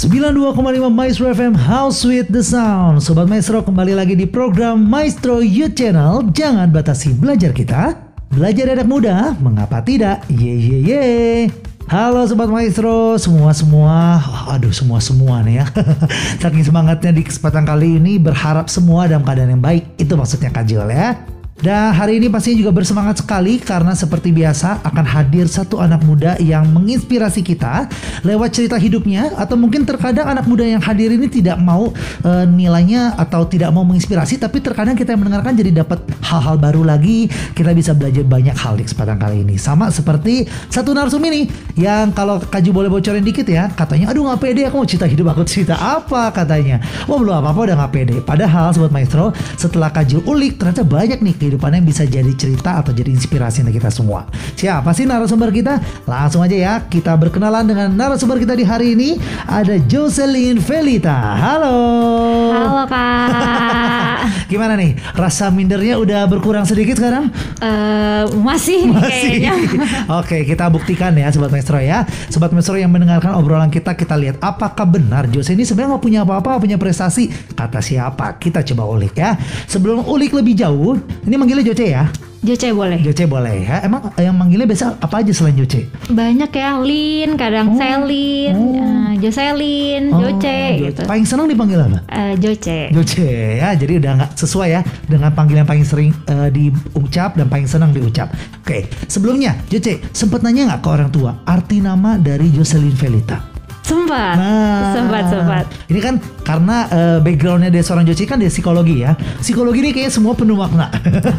92,5 Maestro FM House with the Sound. Sobat Maestro kembali lagi di program Maestro Youth Channel. Jangan batasi belajar kita. Belajar anak muda, mengapa tidak? Ye ye ye. Halo Sobat Maestro, semua-semua Aduh semua-semua nih ya. Saking semangatnya di kesempatan kali ini Berharap semua dalam keadaan yang baik. Itu maksudnya Kak Jil ya dan hari ini pastinya juga bersemangat sekali karena seperti biasa akan hadir satu anak muda yang menginspirasi kita lewat cerita hidupnya. Atau mungkin terkadang anak muda yang hadir ini tidak mau e, nilainya atau tidak mau menginspirasi tapi terkadang kita yang mendengarkan jadi dapat hal-hal baru lagi. Kita bisa belajar banyak hal di kesempatan kali ini. Sama seperti satu narsum ini yang kalau Kaju boleh bocorin dikit ya. Katanya aduh nggak pede aku mau cerita hidup aku. Cerita apa katanya? Wah belum apa-apa udah nggak pede. Padahal sobat maestro setelah Kaju ulik ternyata banyak nih kehidupannya bisa jadi cerita atau jadi inspirasi untuk kita semua. Siapa sih narasumber kita? Langsung aja ya, kita berkenalan dengan narasumber kita di hari ini. Ada Jocelyn Felita. Halo. Halo kak. Gimana nih? Rasa mindernya udah berkurang sedikit sekarang? Uh, masih, masih. Oke, kita buktikan ya Sobat Maestro ya. Sobat Maestro yang mendengarkan obrolan kita, kita lihat apakah benar Jose ini sebenarnya nggak punya apa-apa, punya prestasi. Kata siapa? Kita coba ulik ya. Sebelum ulik lebih jauh, ini manggilnya Joce ya? Joce boleh. Joce boleh ya. Emang yang manggilnya biasa apa aja selain Joce? Banyak ya, Lin, kadang oh. Selin, oh. uh, Jocelyn, oh, Joce gitu. Paling senang dipanggil apa? Uh, Joce. Joce ya. Jadi udah nggak sesuai ya dengan panggilan paling sering uh, diucap dan paling senang diucap. Oke, sebelumnya Joce sempat nanya nggak ke orang tua arti nama dari Jocelyn Felita? Sempat, nah, sempat, sempat. Ini kan karena uh, backgroundnya dia seorang Joci kan dia psikologi ya. Psikologi ini kayaknya semua penuh makna.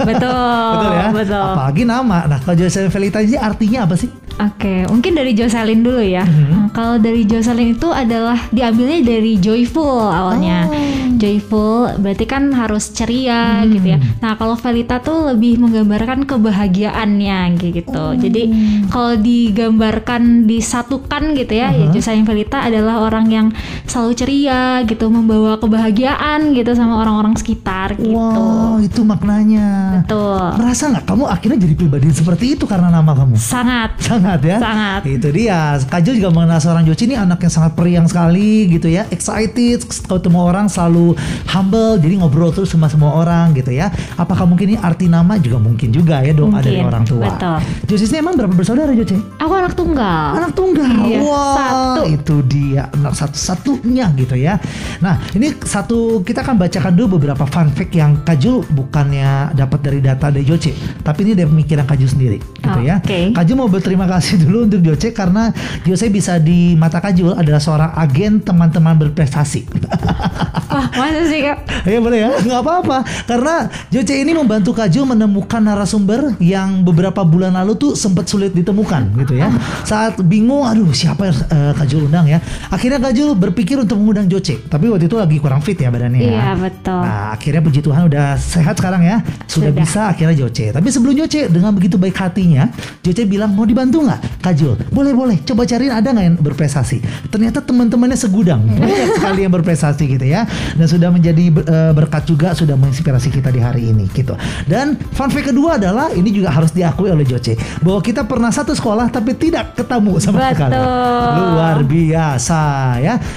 Betul, betul ya. Betul. Apalagi nama. Nah kalau Jocelyn Felita ini artinya apa sih? Oke, okay, mungkin dari Jocelyn dulu ya. Mm-hmm. Kalau dari Jocelyn itu adalah diambilnya dari joyful awalnya. Oh. Joyful berarti kan harus ceria hmm. gitu ya. Nah kalau Felita tuh lebih menggambarkan kebahagiaannya gitu. Oh. Jadi kalau digambarkan disatukan gitu ya, uh-huh. ya Jocelyn Felita adalah orang yang selalu ceria gitu, membawa kebahagiaan gitu sama orang-orang sekitar gitu. Wow, itu maknanya. Betul. Merasa nggak kamu akhirnya jadi pribadi seperti itu karena nama kamu? Sangat. Sangat ya? Sangat. Itu dia. Kajul juga mengenal seorang Joci ini anak yang sangat periang sekali gitu ya, excited, ketemu orang selalu humble, jadi ngobrol terus sama semua orang gitu ya. Apakah mungkin ini arti nama juga mungkin juga ya doa mungkin. dari orang tua. Betul. Joci ini emang berapa bersaudara Joci? Aku anak tunggal. Anak tunggal. Iya, wow, satu. Itu itu dia anak satu-satunya gitu ya. Nah ini satu kita akan bacakan dulu beberapa fun fact yang Kajul bukannya dapat dari data dari Joce, tapi ini dari pemikiran Kajul sendiri gitu oh, ya. Okay. Kajul mau berterima kasih dulu untuk Joce karena Joce bisa di mata Kajul adalah seorang agen teman-teman berprestasi. Wah masa sih kak? Iya boleh ya, nggak apa-apa. Karena Joce ini membantu Kajul menemukan narasumber yang beberapa bulan lalu tuh sempat sulit ditemukan gitu ya. Saat bingung, aduh siapa uh, Kajul undang ya. Akhirnya Kajul berpikir untuk mengundang Joce, tapi waktu itu lagi kurang fit ya badannya. Iya ya. betul. Nah akhirnya puji Tuhan udah sehat sekarang ya, sudah, sudah. bisa akhirnya Joce. Tapi sebelum Joce dengan begitu baik hatinya, Joce bilang mau dibantu nggak Kajul? Boleh boleh, coba cariin ada nggak yang berprestasi. Ternyata teman-temannya segudang banyak sekali yang berprestasi gitu ya dan sudah menjadi uh, berkat juga sudah menginspirasi kita di hari ini gitu. Dan fun fact kedua adalah ini juga harus diakui oleh Joce bahwa kita pernah satu sekolah tapi tidak ketemu sama sekali. Luar biasa ya.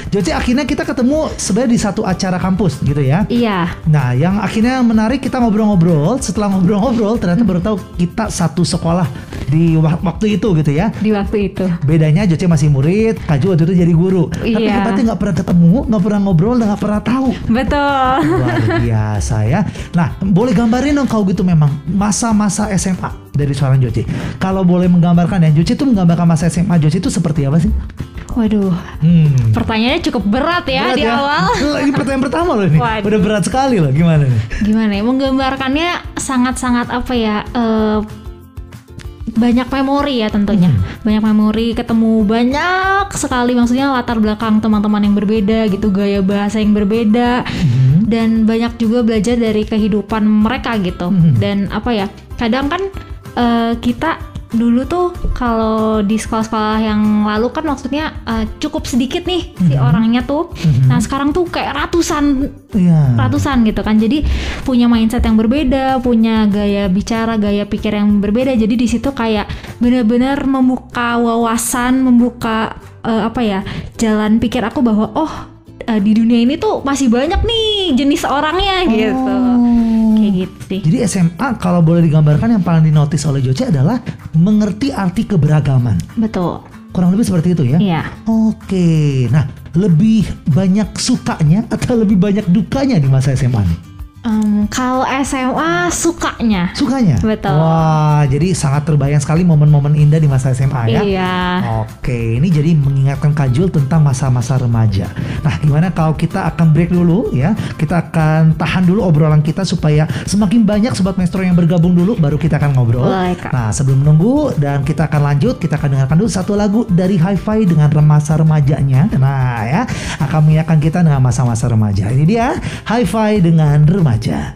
Joce akhirnya kita ketemu sebenarnya di satu acara kampus gitu ya. Iya. Nah, yang akhirnya menarik kita ngobrol-ngobrol, setelah ngobrol-ngobrol ternyata baru tahu kita satu sekolah di waktu itu gitu ya. Di waktu itu. Bedanya Joce masih murid, Kaju waktu itu jadi guru. Iya. Tapi hebatnya nggak pernah ketemu, nggak pernah ngobrol, nggak pernah tahu. Betul. Luar biasa ya. Nah, boleh gambarin dong kau gitu memang masa-masa SMA dari seorang Joci. Kalau boleh menggambarkan ya, Joci itu menggambarkan masa SMA Joci itu seperti apa sih? Waduh, hmm. pertanyaannya cukup berat ya berat di ya? awal. Ini pertanyaan pertama loh ini. Waduh. Udah berat sekali loh, gimana nih? Gimana ya? Menggambarkannya sangat-sangat apa ya? Uh, banyak memori ya tentunya hmm. banyak memori ketemu banyak sekali maksudnya latar belakang teman-teman yang berbeda gitu gaya bahasa yang berbeda hmm. dan banyak juga belajar dari kehidupan mereka gitu hmm. dan apa ya kadang kan uh, kita dulu tuh kalau di sekolah-sekolah yang lalu kan maksudnya uh, cukup sedikit nih si orangnya tuh. Nah sekarang tuh kayak ratusan Iya. ratusan gitu kan. Jadi punya mindset yang berbeda, punya gaya bicara, gaya pikir yang berbeda. Jadi di situ kayak benar-benar membuka wawasan, membuka eh, apa ya jalan pikir aku bahwa oh eh, di dunia ini tuh masih banyak nih jenis orangnya gitu. Gitu sih. Jadi SMA kalau boleh digambarkan yang paling dinotis oleh Joce adalah mengerti arti keberagaman. Betul. Kurang lebih seperti itu ya. Iya. Oke. Nah, lebih banyak sukanya atau lebih banyak dukanya di masa SMA nih? Em, kalau SMA sukanya. Sukanya? Betul. Wah, jadi sangat terbayang sekali momen-momen indah di masa SMA ya. Iya. Oke, ini jadi mengingatkan Kajul tentang masa-masa remaja. Nah, gimana kalau kita akan break dulu ya? Kita akan tahan dulu obrolan kita supaya semakin banyak sobat maestro yang bergabung dulu, baru kita akan ngobrol. Boleh, Kak. Nah, sebelum menunggu dan kita akan lanjut, kita akan dengarkan dulu satu lagu dari Hi-Fi dengan masa remajanya. Nah, ya akan mengingatkan kita dengan masa-masa remaja. Ini dia Hi-Fi dengan remaja. Kita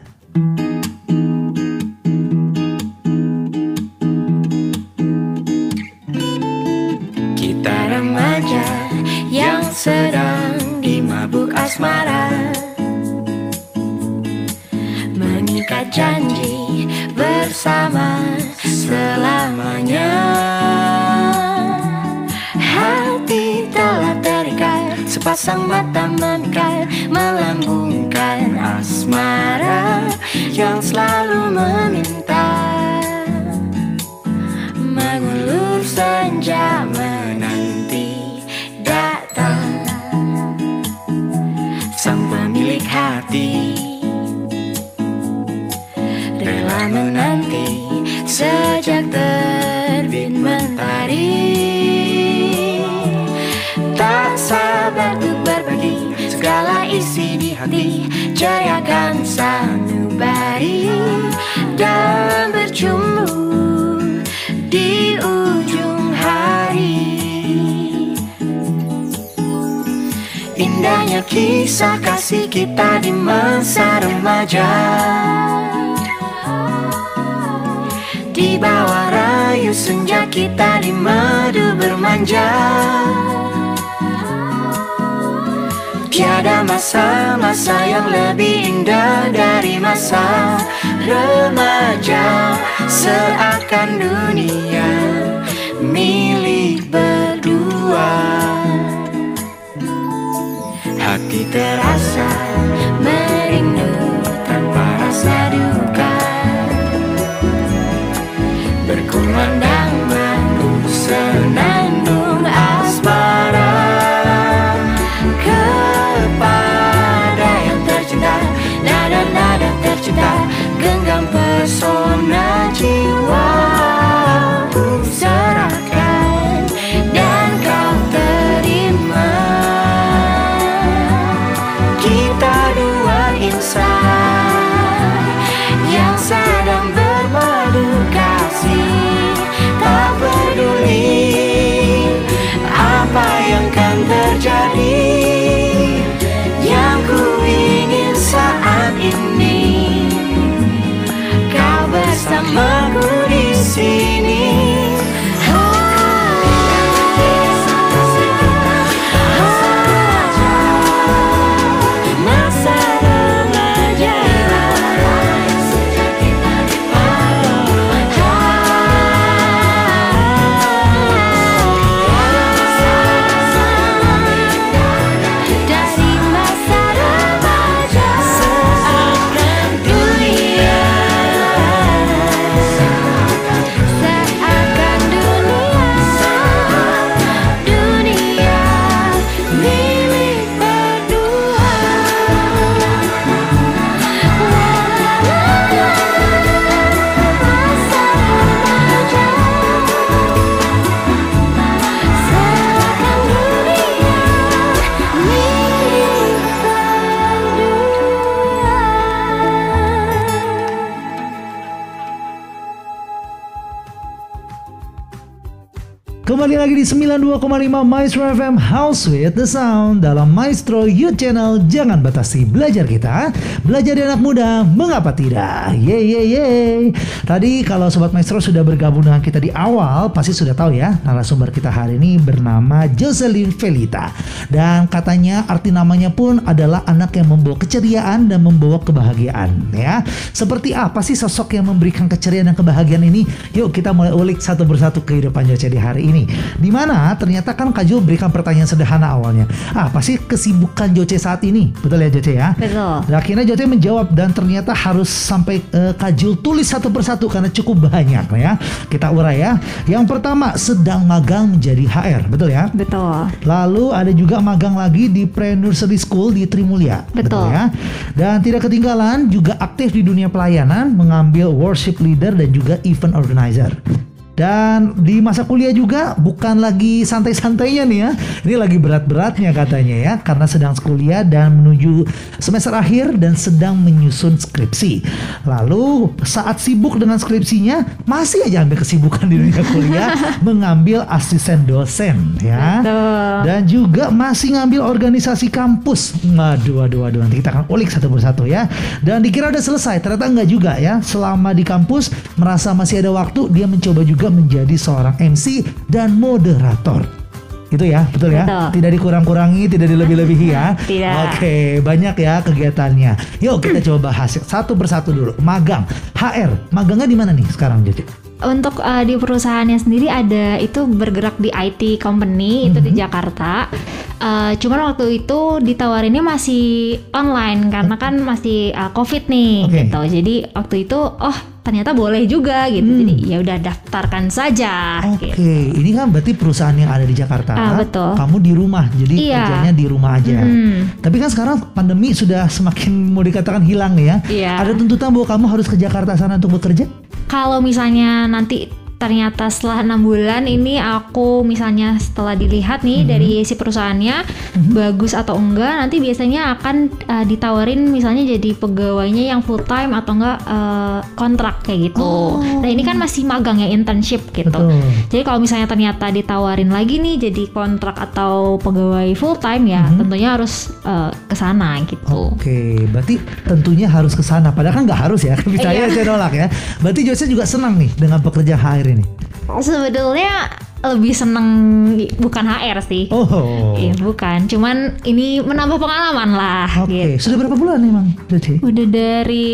remaja yang sedang dimabuk asmara. Mengikat janji bersama selamanya Sepasang mata memikat Melambungkan asmara Yang selalu meminta. Mengulur senja menanti datang. Sang pemilik hati Rela menanti sejak terbit hati Jadikan sanubari dan bercumbu di ujung hari. Indahnya kisah kasih kita di masa remaja. Di bawah rayu senja kita di madu bermanja Tiada masa-masa yang lebih indah dari masa remaja. Seakan dunia milik berdua. Hati terasa 92,5 Maestro FM House with the Sound dalam Maestro Youth Channel. Jangan batasi belajar kita. Belajar di anak muda, mengapa tidak? Yeay, yeay, yeay. Tadi kalau Sobat Maestro sudah bergabung dengan kita di awal, pasti sudah tahu ya narasumber kita hari ini bernama Jocelyn Felita. Dan katanya arti namanya pun adalah anak yang membawa keceriaan dan membawa kebahagiaan ya. Seperti apa sih sosok yang memberikan keceriaan dan kebahagiaan ini? Yuk kita mulai ulik satu persatu kehidupan Jocelyn hari ini. Di mana ternyata kan Kak Jo berikan pertanyaan sederhana awalnya. Ah, apa sih kesibukan Joce saat ini? Betul ya Joce ya? Betul. Dan akhirnya Joce menjawab dan ternyata harus sampai uh, Kak Jo tulis satu persatu karena cukup banyak ya. Kita urai ya. Yang pertama sedang magang menjadi HR, betul ya? Betul. Lalu ada juga magang lagi di Pre-Nursery School di Trimulya. Betul. ya. Dan tidak ketinggalan juga aktif di dunia pelayanan, mengambil worship leader dan juga event organizer. Dan di masa kuliah juga bukan lagi santai-santainya nih ya. Ini lagi berat-beratnya katanya ya karena sedang kuliah dan menuju semester akhir dan sedang menyusun skripsi. Lalu saat sibuk dengan skripsinya masih aja ambil kesibukan di dunia kuliah mengambil asisten dosen ya. Betul. Dan juga masih ngambil organisasi kampus. Waduh, waduh, waduh. Nanti kita akan ulik satu persatu ya. Dan dikira udah selesai, ternyata enggak juga ya. Selama di kampus merasa masih ada waktu, dia mencoba juga menjadi seorang MC dan moderator. Itu ya, betul ya? Betul. Tidak dikurang-kurangi, tidak dilebih-lebihi ya. Tidak. Oke, banyak ya kegiatannya. Yuk kita coba bahas satu persatu dulu. Magang, HR. Magangnya di mana nih sekarang jadi? Untuk uh, di perusahaannya sendiri ada itu bergerak di IT company itu di Mhm. Jakarta. Uh, cuman waktu itu ditawarinnya masih online karena kan masih uh, COVID nih Oke. gitu. Jadi waktu itu oh ternyata boleh juga gitu. Hmm. Jadi ya udah daftarkan saja. Oke, gitu. ini kan berarti perusahaan yang ada di Jakarta. Ah, betul. Kamu di rumah, jadi Iya. kerjanya di rumah aja. Hmm. Tapi kan sekarang pandemi sudah semakin mau dikatakan hilang ya. Iya. Ada tuntutan bahwa kamu harus ke Jakarta sana untuk bekerja? Kalau misalnya nanti ternyata setelah enam bulan ini aku misalnya setelah dilihat nih Mhm. dari si perusahaannya bagus atau enggak nanti biasanya akan uh, ditawarin misalnya jadi pegawainya yang full time atau enggak uh, kontrak kayak gitu. Oh. Nah ini kan masih magang ya internship gitu. Betul. Jadi kalau misalnya ternyata ditawarin lagi nih jadi kontrak atau pegawai full time ya Mhm. tentunya harus uh, ke sana gitu. Oke, berarti tentunya harus ke sana. Padahal kan nggak harus ya. Saya Iya. saya nolak ya. Berarti Jose juga senang nih dengan pekerjaan HR ini. Sebetulnya lebih seneng bukan HR sih. Oh. Iya bukan, cuman ini menambah pengalaman lah. Oke, Gitu. sudah berapa bulan nih, Mang Jose? Udah dari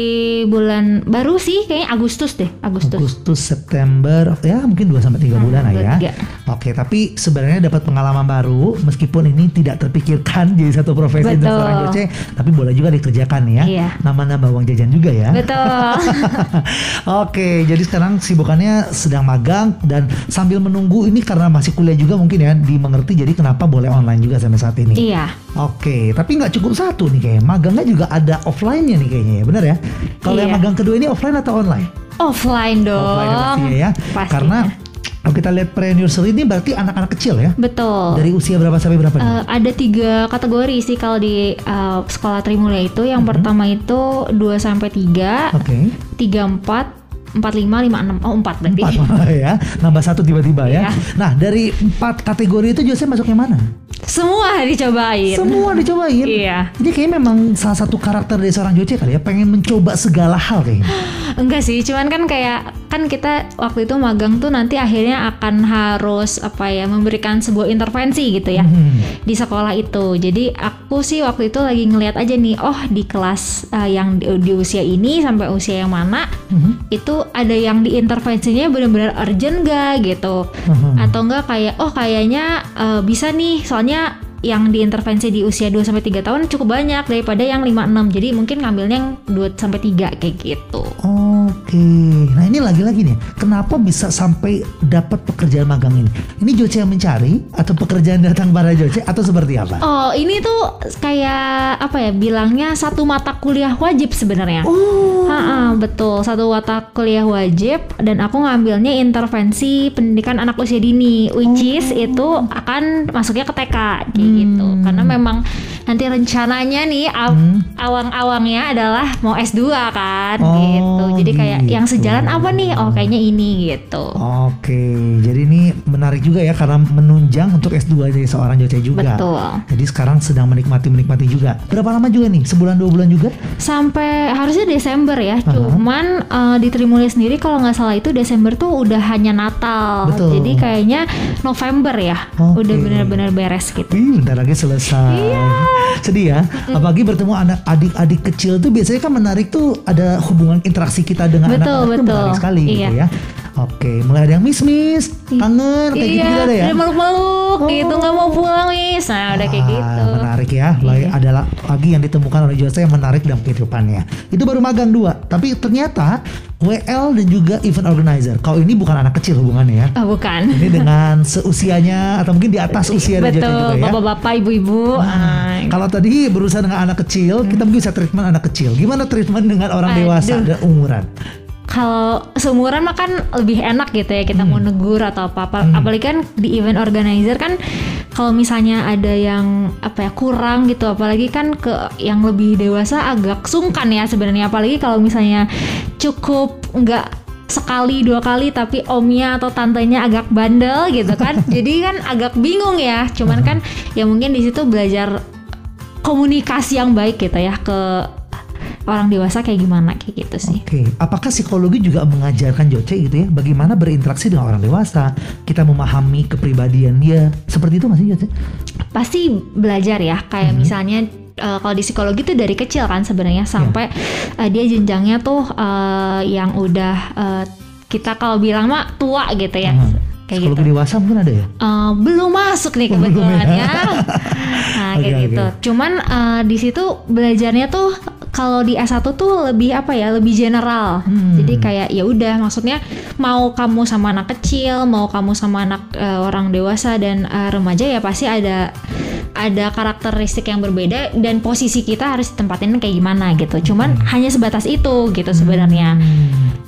bulan baru sih, kayaknya Agustus deh, Agustus. Agustus, September, ya mungkin 2 sampai 3 Hmm, bulan lah ya. tiga. Oke, tapi sebenarnya dapat pengalaman baru meskipun ini tidak terpikirkan jadi satu profesi untuk Betul. seorang Joce, tapi boleh juga dikerjakan ya. Iya. Nama-nama uang jajan juga ya. Betul. Oke, jadi sekarang sibukannya sedang magang dan sambil menunggu ini karena masih kuliah juga mungkin ya dimengerti jadi kenapa boleh online juga sampai saat ini. iya. Oke, tapi nggak cukup satu nih kayaknya. Magangnya juga ada offline-nya nih kayaknya ya, benar ya? Kalau yang Iya. magang kedua ini offline atau online? Offline dong. Offline ya pastinya ya. Pastinya. Karena kalau kita lihat pre-nursery ini berarti anak-anak kecil ya. Betul. Dari usia berapa sampai berapa nih? Eh, ada tiga kategori sih kalau di eh, sekolah Trimulya itu. Yang Mhm. pertama itu 2 sampai 3, Oke. 3 4, 4 5, 5 6. Oh, 4 berarti. Empat ya, nambah satu tiba-tiba ya. Iya. Nah dari empat kategori itu Jose masuk yang mana? Semua dicobain. Semua dicobain. Iya. Ini kayaknya memang salah satu karakter dari seorang Joce kali ya, pengen mencoba segala hal kayaknya. Enggak sih, cuman kan kayak kan kita waktu itu magang tuh nanti akhirnya akan harus apa ya memberikan sebuah intervensi gitu ya Hmm. di sekolah itu. Jadi aku sih waktu itu lagi ngeliat aja nih, oh di kelas uh, yang di, di usia ini sampai usia yang mana Mhm. itu ada yang diintervensinya benar-benar urgent gak gitu, Mhm. atau enggak kayak oh kayaknya uh, bisa nih soalnya Ya yang diintervensi di usia 2 sampai 3 tahun cukup banyak daripada yang 5 6. Jadi mungkin ngambilnya yang 2 sampai 3 kayak gitu. Oke, nah ini lagi-lagi nih, kenapa bisa sampai dapat pekerjaan magang ini? Ini Joce yang mencari atau pekerjaan datang pada Joce atau seperti apa? Oh, ini tuh kayak apa ya? Bilangnya satu mata kuliah wajib sebenarnya. Oh, Ha-ha, betul, satu mata kuliah wajib dan aku ngambilnya intervensi pendidikan anak usia dini, which is itu akan masuknya ke TK kayak gitu. Karena memang nanti rencananya nih aw- Hmm. awang-awangnya adalah mau S2 kan Oh, gitu. Jadi kayak yang gitu. sejalan apa nih? Oh kayaknya ini gitu. Oke, jadi ini menarik juga ya karena menunjang untuk S2 dari seorang Joce juga. Betul. Jadi sekarang sedang menikmati menikmati juga. Berapa lama juga nih? Sebulan dua bulan juga? Sampai harusnya Desember ya. Aha. Cuman eh, di Trimulya sendiri kalau nggak salah itu Desember tuh udah hanya Natal. Betul. Jadi kayaknya November ya. Oke. Udah benar-benar beres gitu. Wih, bentar lagi selesai. Iya. Sedih ya. Apalagi bertemu anak adik-adik kecil tuh biasanya kan menarik tuh ada hubungan interaksi kita dengan Betul, anak-anak betul. menarik sekali gitu Iya. ya. Oke, mulai ada yang miss-miss, kangen, kayak gitu, iya, ada ya. udah meluk-meluk gitu nggak mau pulang mis. Nah, udah kayak gitu. Menarik ya. Lagi ada la- lagi yang ditemukan oleh Jose yang menarik dalam kehidupannya. Itu baru magang dua. Tapi ternyata WL dan juga event organizer. Kau ini bukan anak kecil hubungannya ya. Oh, bukan. Ini dengan seusianya atau mungkin di atas usia Betul, juga ya. bapak-bapak, ibu-ibu. Ah, Kalau tadi berusaha dengan anak kecil, kita mungkin bisa treatment anak kecil. Gimana treatment dengan orang dewasa Aduh. dan umuran? Kalau seumuran mah kan lebih enak gitu ya kita mau negur atau apa apa Hmm. apalagi kan di event organizer kan kalau misalnya ada yang apa ya kurang gitu apalagi kan ke yang lebih dewasa agak sungkan ya sebenarnya. Apalagi kalau misalnya cukup nggak sekali dua kali tapi omnya atau tantenya agak bandel gitu kan. Jadi kan agak bingung ya. Cuman kan ya mungkin di situ belajar komunikasi yang baik gitu ya ke orang dewasa kayak gimana kayak gitu sih Oke, apakah psikologi juga mengajarkan Joce gitu ya, bagaimana berinteraksi dengan orang dewasa, kita memahami kepribadian dia, seperti itu masih Joce? pasti belajar ya kayak misalnya eh, kalau di psikologi tuh dari kecil kan sebenarnya sampai eh, dia jenjangnya tuh eh, yang udah eh, kita kalau bilang mah tua gitu ya Hmm. kayak Psikologi gitu dewasa mungkin ada ya? Eh, belum masuk nih Oh, belum kebetulan ya. ya. Nah, kayak Oke, gitu. Cuman eh, di situ belajarnya tuh kalau di S1 tuh lebih apa ya? Lebih general. Hmm. Jadi kayak ya udah maksudnya mau kamu sama anak kecil, mau kamu sama anak eh, orang dewasa dan eh, remaja ya pasti ada ada karakteristik yang berbeda dan posisi kita harus ditempatin kayak gimana gitu. Cuman hanya sebatas itu gitu sebenarnya.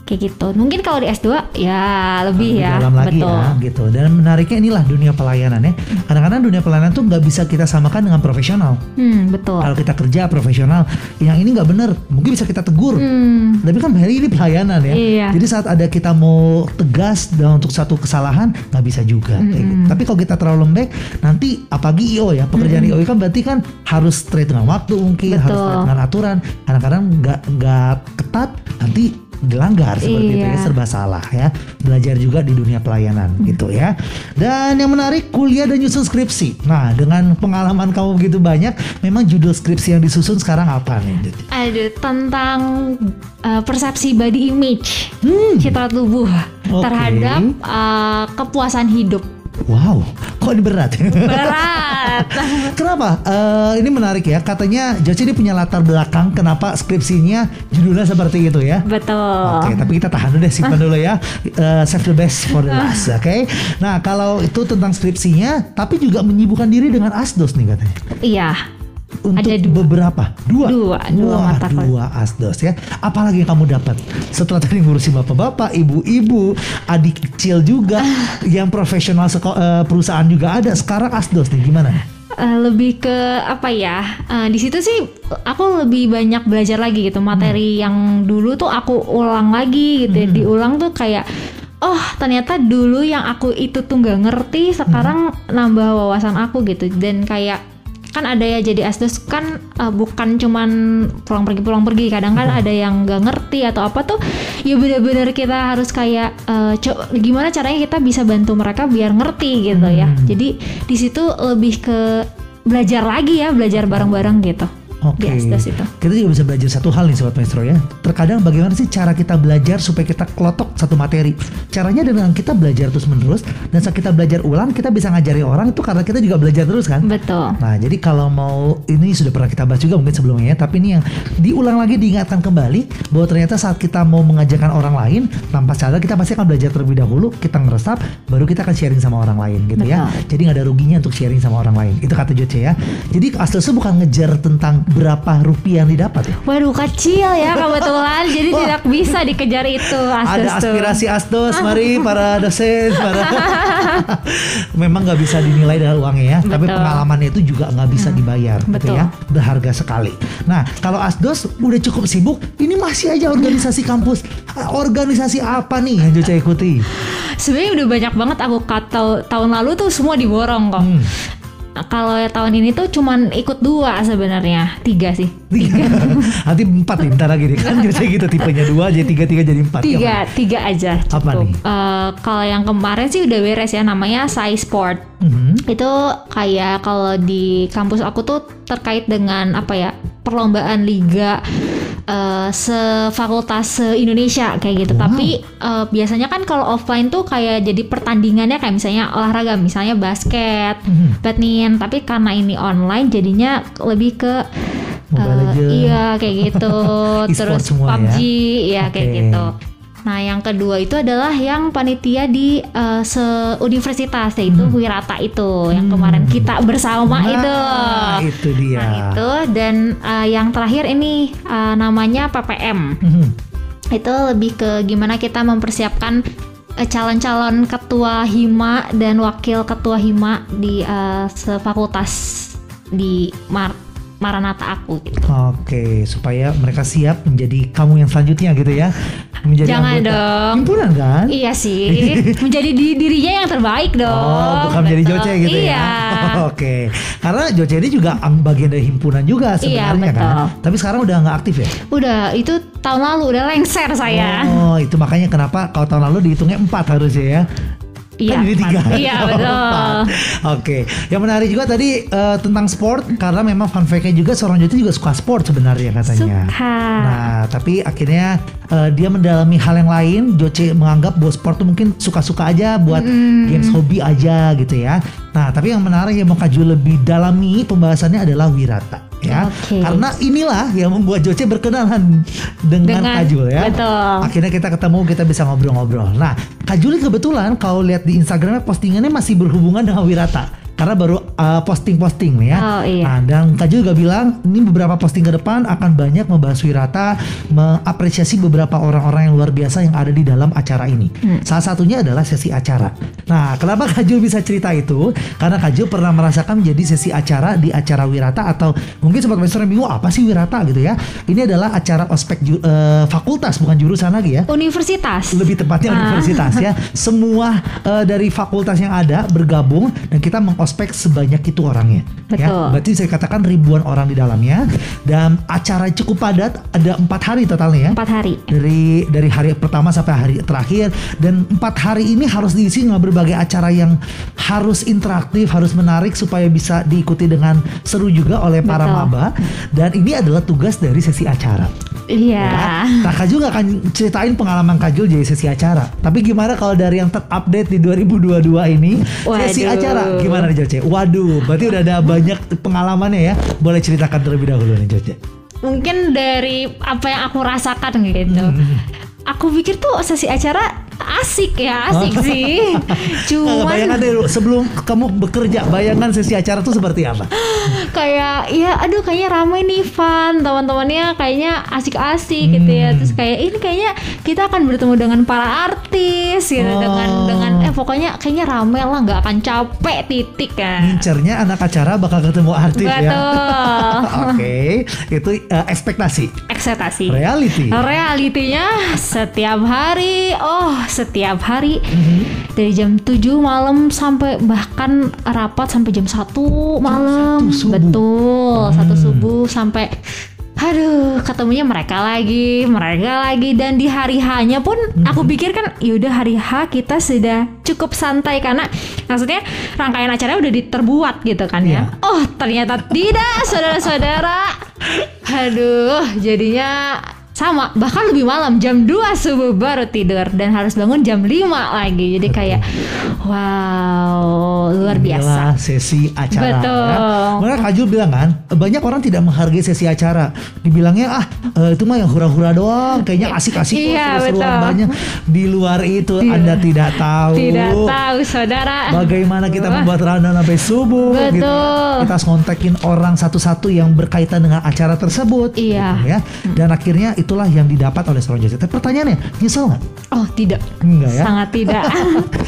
Kayak gitu. Mungkin kalau di S2 ya lebih Lebih ya. dalam lagi Betul. ya gitu dan menariknya inilah dunia pelayanan ya kadang-kadang dunia pelayanan tuh nggak bisa kita samakan dengan profesional Hmm, betul. kalau kita kerja profesional yang ini nggak bener mungkin bisa kita tegur. Hmm, tapi kan hari ini pelayanan ya. Iya. jadi saat ada kita mau tegas dan untuk satu kesalahan nggak bisa juga. Kayak gitu. tapi kalau kita terlalu lembek nanti apalagi IO ya pekerjaan IO kan berarti kan harus straight dengan waktu mungkin harus Betul. straight dengan aturan. Kadang-kadang nggak nggak ketat nanti dilanggar seperti itu ya Iya. serba salah ya belajar juga di dunia pelayanan gitu ya dan yang menarik kuliah dan nyusun skripsi nah dengan pengalaman kamu begitu banyak memang judul skripsi yang disusun sekarang apa nih ada tentang uh, persepsi body image, citra tubuh Oke. terhadap uh, kepuasan hidup. Wow kok ini berat Berat. Kenapa? Eh, ini menarik ya. Katanya Joci ini punya latar belakang kenapa skripsinya judulnya seperti itu ya. Betul. Oke, tapi kita tahan dulu deh, simpan dulu ya. Eh, save the best for the last, oke? Nah, kalau itu tentang skripsinya, tapi juga menyibukkan diri dengan asdos nih katanya. Iya. Untuk Ada dua. beberapa, dua, Dua, dua Wah, mata kuliah. dua asdos ya. Apalagi yang kamu dapat setelah tadi ngurusin bapak-bapak, ibu-ibu, adik kecil juga, yang profesional eh, perusahaan juga ada. Sekarang asdos nih gimana? Eh, lebih ke apa ya? eh, di situ sih aku lebih banyak belajar lagi gitu materi yang dulu tuh aku ulang lagi gitu. ya. Diulang tuh kayak oh ternyata dulu yang aku itu tuh nggak ngerti sekarang nambah wawasan aku gitu dan kayak kan ada ya jadi asdos kan eh, bukan cuman pulang pergi pulang pergi. Kadang kan ada yang nggak ngerti atau apa tuh ya bener-bener kita harus kayak co- gimana caranya kita bisa bantu mereka biar ngerti gitu ya. Jadi di situ lebih ke belajar lagi ya belajar bareng-bareng gitu Oke. di itu Kita juga bisa belajar satu hal nih Sobat Maestro ya. Terkadang bagaimana sih cara kita belajar supaya kita kelotok satu materi. Caranya dengan kita belajar terus menerus dan saat kita belajar ulang kita bisa ngajari orang itu karena kita juga belajar terus kan. betul Nah jadi kalau mau ini sudah pernah kita bahas juga mungkin sebelumnya ya, tapi ini yang diulang lagi diingatkan kembali bahwa ternyata saat kita mau mengajarkan orang lain tanpa sadar kita pasti akan belajar terlebih dahulu, kita ngeresap, baru kita akan sharing sama orang lain gitu ya. Betul. Jadi nggak ada ruginya untuk sharing sama orang lain. Itu kata Joce ya. Jadi asli bukan ngejar tentang berapa rupiah yang didapat ya? Waduh kecil ya kebetulan, jadi Wah. tidak bisa dikejar itu Ada Asdos tuh. aspirasi Asdos, mari para dosen, para memang nggak bisa dinilai dari uangnya ya, tapi Betul. Hmm. pengalamannya itu juga nggak bisa dibayar, gitu betul. ya, berharga sekali. Nah, kalau Asdos udah cukup sibuk, ini masih aja organisasi kampus. Organisasi apa nih yang Joca ikuti? Sebenarnya udah banyak banget aku kata tahun lalu tuh semua diborong kok. Hmm. Kalau tahun ini tuh cuman ikut dua sebenarnya, tiga sih. Tiga. Nanti empat nih, ntar lagi nih kan Joca gitu tipenya dua jadi tiga tiga jadi empat. Tiga, tiga aja cukup. Apa nih? Eh, kalau yang kemarin sih udah beres ya namanya Sai Sport. Mhm. Itu kayak kalau di kampus aku tuh terkait dengan apa ya perlombaan liga eh, sefakultas se Indonesia kayak gitu. Wow. Tapi eh, biasanya kan kalau offline tuh kayak jadi pertandingannya kayak misalnya olahraga, misalnya basket, Mhm. badminton. Tapi karena ini online jadinya lebih ke Mobile Legends. iya kayak gitu. Terus semua ya? PUBG, ya kayak Oke. gitu. Nah, yang kedua itu adalah yang panitia di eh, se-universitas yaitu Wirata itu yang kemarin kita bersama Hmm. Nah, itu. itu dia. Nah, itu dan eh, yang terakhir ini eh, namanya PPM. Mhm. Itu lebih ke gimana kita mempersiapkan calon-calon ketua hima dan wakil ketua hima di eh, sefakultas di Mar Maranata aku gitu. Oke, supaya mereka siap menjadi kamu yang selanjutnya gitu ya. Menjadi Jangan anggota dong. Himpunan kan? Iya sih, menjadi di dirinya yang terbaik dong. Oh, bukan menjadi Betul. Joce gitu iya. ya. Oke. Karena Joce ini juga bagian dari himpunan juga Iya, sebenarnya kan. betul. Tapi sekarang udah nggak aktif ya? Udah, itu tahun lalu udah lengser saya. Oh, itu makanya kenapa kalau tahun lalu dihitungnya empat harusnya ya. Iya, kan ini tiga. Iya, betul. Oke, yang menarik juga tadi eh, tentang sport karena memang fun fact-nya juga seorang Joce juga suka sport sebenarnya katanya. Suka. Nah, tapi akhirnya eh, dia mendalami hal yang lain. Joce menganggap bahwa sport tuh mungkin suka-suka aja buat games hobi aja gitu ya. Nah, tapi yang menarik yang mau Kaju lebih dalami pembahasannya adalah Wirata ya. Oke. Karena inilah yang membuat Joce berkenalan dengan, Dengan- Kajul ya. betul. Akhirnya kita ketemu, kita bisa ngobrol-ngobrol. Nah, Kajul ini kebetulan kalau lihat di Instagramnya postingannya masih berhubungan dengan Wirata. Karena baru uh, posting-posting nih ya. Oh, iya. Nah, dan Kak juga bilang ini beberapa posting ke depan akan banyak membahas Wirata, mengapresiasi beberapa orang-orang yang luar biasa yang ada di dalam acara ini. Hmm. Salah satunya adalah sesi acara. Nah, kenapa Kak Jul bisa cerita itu? Karena Kak Jul pernah merasakan menjadi sesi acara di acara Wirata atau mungkin sobat master yang bingung apa sih Wirata gitu ya. Ini adalah acara ospek ju- eh, fakultas bukan jurusan lagi ya Universitas. lebih tepatnya Ah. universitas ya. Semua eh, dari fakultas yang ada bergabung dan kita mengospek sebanyak itu orangnya. Ya, Betul. berarti saya katakan ribuan orang di dalamnya dan acara cukup padat. Ada empat hari totalnya ya. Empat hari. Dari dari hari pertama sampai hari terakhir dan empat hari ini harus diisi dengan berbagai acara yang harus interaktif, harus menarik supaya bisa diikuti dengan seru juga oleh para Betul. maba. Dan ini adalah tugas dari sesi acara. Iya. Ya. Nah Kajul gak akan ceritain pengalaman Kajul jadi sesi acara Tapi gimana kalau dari yang terupdate di 2022 ini Sesi Waduh. acara gimana nih Joce? Waduh berarti udah ada banyak pengalamannya ya Boleh ceritakan terlebih dahulu nih Joce Mungkin dari apa yang aku rasakan gitu. Hmm. Aku pikir tuh sesi acara asik ya, asik sih. Nggak, Cuman Bayangan deh sebelum kamu bekerja Bayangan sesi acara tuh seperti apa? kayak ya aduh kayaknya ramai nih fun teman-temannya kayaknya asik-asik gitu ya. Hmm. terus kayak ini kayaknya kita akan bertemu dengan para artis gitu. Oh. dengan dengan eh pokoknya kayaknya ramai lah nggak akan capek titik kan Ngincernya anak acara bakal ketemu artis ya. Betul. Oke Itu eh, ekspektasi. Ekspektasi. Reality. Realitinya setiap hari. Oh setiap hari Mhm. dari jam 7 malam sampai bahkan rapat sampai jam 1 malam satu subuh. betul satu Hmm. subuh sampai Aduh, ketemunya mereka lagi, mereka lagi, dan di hari H-nya pun Hmm. aku pikir kan, yaudah hari H kita sudah cukup santai karena maksudnya rangkaian acaranya udah diterbuat gitu kan ya. Iya. Oh, ternyata tidak, saudara-saudara. Aduh, jadinya sama bahkan lebih malam jam 2 subuh baru tidur dan harus bangun jam 5 lagi jadi kayak wow luar biasa Inilah sesi acara. Betul. Ya. Kak Jul bilang kan, banyak orang tidak menghargai sesi acara. Dibilangnya ah eh, itu mah yang hura-hura doang, kayaknya asik-asik Iya, seru-seruan banyak. Di luar itu Tidak. Anda tidak tahu. tidak tahu saudara Bagaimana kita membuat rundown sampai subuh gitu. Betul. Kita harus kontakin orang satu-satu yang berkaitan dengan acara tersebut Iya. gitu ya. Dan akhirnya itulah yang didapat oleh seorang Jose. Tapi pertanyaannya, nyesel nggak? oh tidak. Enggak ya? sangat tidak.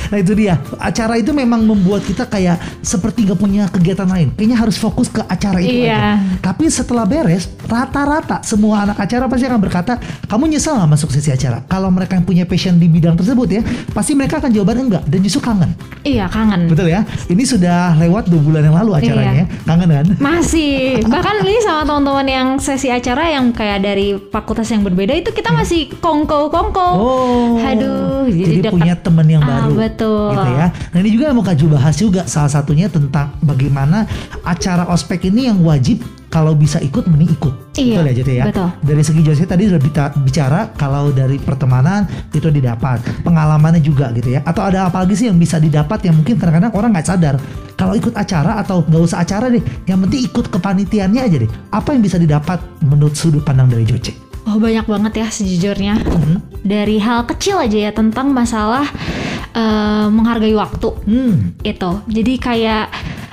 Nah itu dia. Acara itu memang membuat kita kayak seperti gak punya kegiatan lain. Kayaknya harus fokus ke acara itu Iya. aja. Tapi setelah beres rata-rata semua anak acara pasti akan berkata kamu nyesel nggak masuk sesi acara? Kalau mereka yang punya passion di bidang tersebut ya pasti mereka akan jawaban enggak. Dan justru kangen. Iya kangen. Betul ya? Ini sudah lewat dua bulan yang lalu acaranya. Iya. ya kangen kan? Masih. Bahkan ini sama teman-teman yang sesi acara yang kayak dari fakultas yang berbeda itu kita masih kongko kongko Oh, aduh jadi, jadi, dekat. punya teman yang Ah, baru, betul. gitu ya. Nah ini juga yang mau Kak Ju bahas juga salah satunya tentang bagaimana acara ospek ini yang wajib kalau bisa ikut mending ikut. Iya, betul ya ya. betul. Dari segi Jose tadi sudah bicara kalau dari pertemanan itu didapat, pengalamannya juga gitu ya. Atau ada apa lagi sih yang bisa didapat yang mungkin kadang-kadang orang nggak sadar. Kalau ikut acara atau nggak usah acara deh, yang penting ikut kepanitiaannya aja deh. Apa yang bisa didapat menurut sudut pandang dari Joce? Oh banyak banget ya sejujurnya Mhm. dari hal kecil aja ya tentang masalah eh, menghargai waktu Hmm, itu. Jadi kayak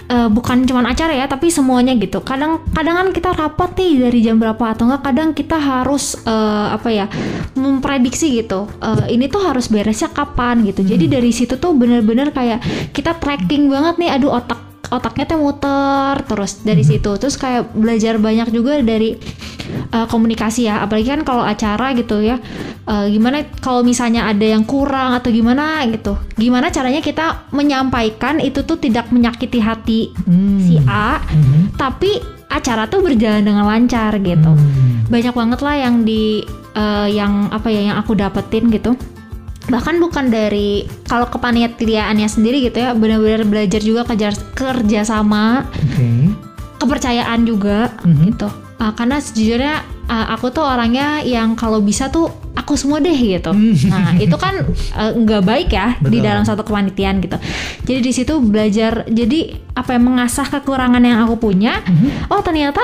eh, bukan cuma acara ya, tapi semuanya gitu. Kadang kadang kan kita rapat nih dari jam berapa atau enggak kadang kita harus eh, apa ya memprediksi gitu. Eh, ini tuh harus beresnya kapan gitu. Jadi dari situ tuh bener-bener kayak kita tracking banget nih. Aduh otak otaknya tuh muter terus dari situ. Terus kayak belajar banyak juga dari eh, komunikasi ya. Apalagi kan kalau acara gitu ya. eh, gimana kalau misalnya ada yang kurang atau gimana gitu. Gimana caranya kita menyampaikan itu tuh tidak menyakiti hati Hmm. si A, Mhm. tapi acara tuh berjalan dengan lancar gitu. Hmm. Banyak banget lah yang di eh, yang apa ya yang aku dapetin gitu. Bahkan bukan dari kalau kepanitiaannya sendiri gitu ya, benar-benar belajar juga kerja kerja sama, Oke. kepercayaan juga Mhm. gitu. Ah, karena sejujurnya ah, aku tuh orangnya yang kalau bisa tuh aku semua deh gitu. Hmm. Nah itu kan eh, nggak baik ya di Betul. dalam satu kepanitiaan gitu. Jadi di situ belajar jadi apa yang mengasah kekurangan yang aku punya. Mhm. Oh ternyata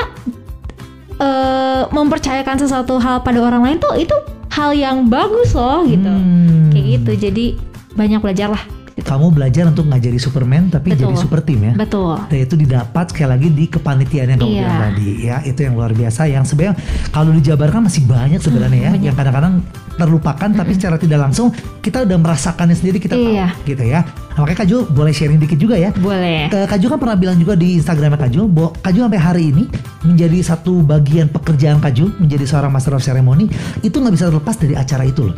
eh, mempercayakan sesuatu hal pada orang lain tuh itu hal yang bagus loh gitu. Hmm. Kayak gitu. Jadi banyak belajar lah. Gitu. Kamu belajar untuk ngajari Superman tapi Betul. jadi super team ya. Betul. Dan itu didapat sekali lagi di kepanitiaan yang kamu Iya. bilang tadi ya itu yang luar biasa yang sebenarnya kalau dijabarkan masih banyak sebenarnya ya Hmm, banyak. yang kadang-kadang terlupakan tapi secara tidak langsung kita udah merasakannya sendiri kita Iya. tahu gitu ya. Nah, makanya Kak Ju boleh sharing dikit juga ya. Boleh. Eh, Kak Ju kan pernah bilang juga di Instagramnya Kak Ju bahwa Kak sampai hari ini menjadi satu bagian pekerjaan Kak Ju menjadi seorang Master of Ceremony itu nggak bisa terlepas dari acara itu loh.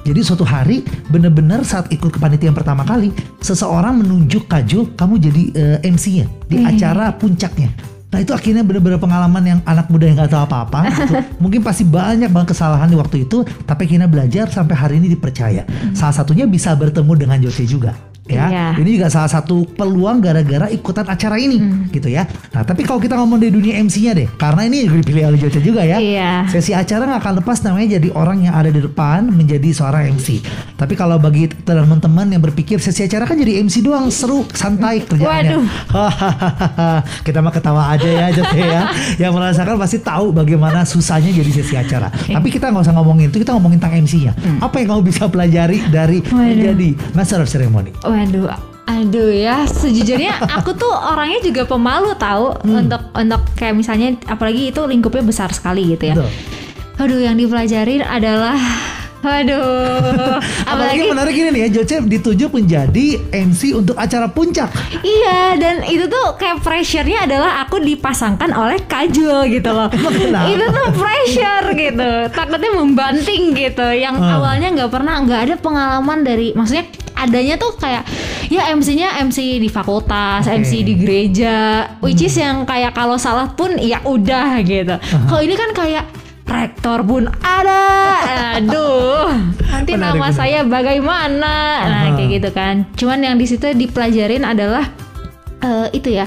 Jadi suatu hari bener-bener saat ikut kepanitiaan pertama kali seseorang menunjuk Kak Ju kamu jadi eh, MC-nya di Hmm. acara puncaknya. Nah itu akhirnya bener-bener pengalaman yang anak muda yang nggak tahu apa-apa. gitu. Mungkin pasti banyak banget kesalahan di waktu itu, tapi akhirnya belajar sampai hari ini dipercaya. Salah satunya bisa bertemu dengan Jose juga. Ya, Iya. ini juga salah satu peluang gara-gara ikutan acara ini, Hmm. gitu ya. Nah, tapi kalau kita ngomong dari dunia MC-nya deh, karena ini dipilih oleh Jose juga ya. Iya. Sesi acara nggak akan lepas namanya jadi orang yang ada di depan menjadi seorang MC. Tapi kalau bagi teman-teman yang berpikir sesi acara kan jadi MC doang seru, santai kerjaannya. Waduh. Kita mah ketawa aja ya Jose ya. Yang merasakan pasti tahu bagaimana susahnya jadi sesi acara. Tapi kita nggak usah ngomongin itu, kita ngomongin tentang MC-nya. Apa yang kamu bisa pelajari dari Hmm. Waduh. menjadi Master of Ceremony? Waduh, aduh ya sejujurnya aku tuh orangnya juga pemalu tahu Hmm. untuk untuk kayak misalnya apalagi itu lingkupnya besar sekali gitu ya. Betul. Aduh yang dipelajarin adalah Waduh, Apalagi apalagi menarik ini nih ya, Joce ditunjuk menjadi MC untuk acara puncak. iya dan itu tuh kayak pressure-nya adalah aku dipasangkan oleh Kajul gitu loh. Itu tuh pressure gitu, takutnya membanting gitu. Yang Ah. awalnya nggak pernah nggak ada pengalaman dari, maksudnya adanya tuh kayak ya MC-nya MC di fakultas, Oke. MC di gereja, which is yang kayak kalau salah pun ya udah gitu. Kalau ini kan kayak rektor pun ada, aduh, nanti Menarik, nama menarik. saya bagaimana, nah Aha. kayak gitu kan. Cuman yang di situ dipelajarin adalah eh, itu ya,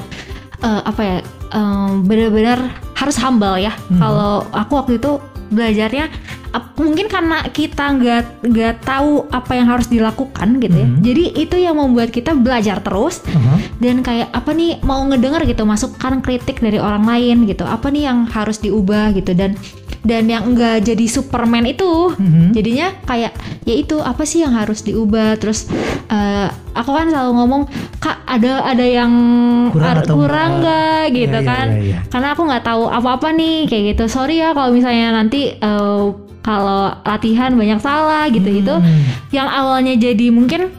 eh, apa ya, em, benar-benar harus humble ya. Hmm. Kalau aku waktu itu belajarnya ap- mungkin karena kita nggak nggak tahu apa yang harus dilakukan gitu ya Mhm. jadi itu yang membuat kita belajar terus Aha. dan kayak apa nih mau ngedenger gitu masukan kritik dari orang lain gitu apa nih yang harus diubah gitu dan dan yang enggak jadi Superman itu Mhm. jadinya kayak ya itu apa sih yang harus diubah terus eh, aku kan selalu ngomong kak ada ada yang Kurang kurang enggak?" nggak gitu Iya, iya, kan iya, iya. karena aku nggak tahu apa-apa nih kayak gitu sorry ya kalau misalnya nanti eh, kalau latihan banyak salah gitu Hmm. yang awalnya jadi mungkin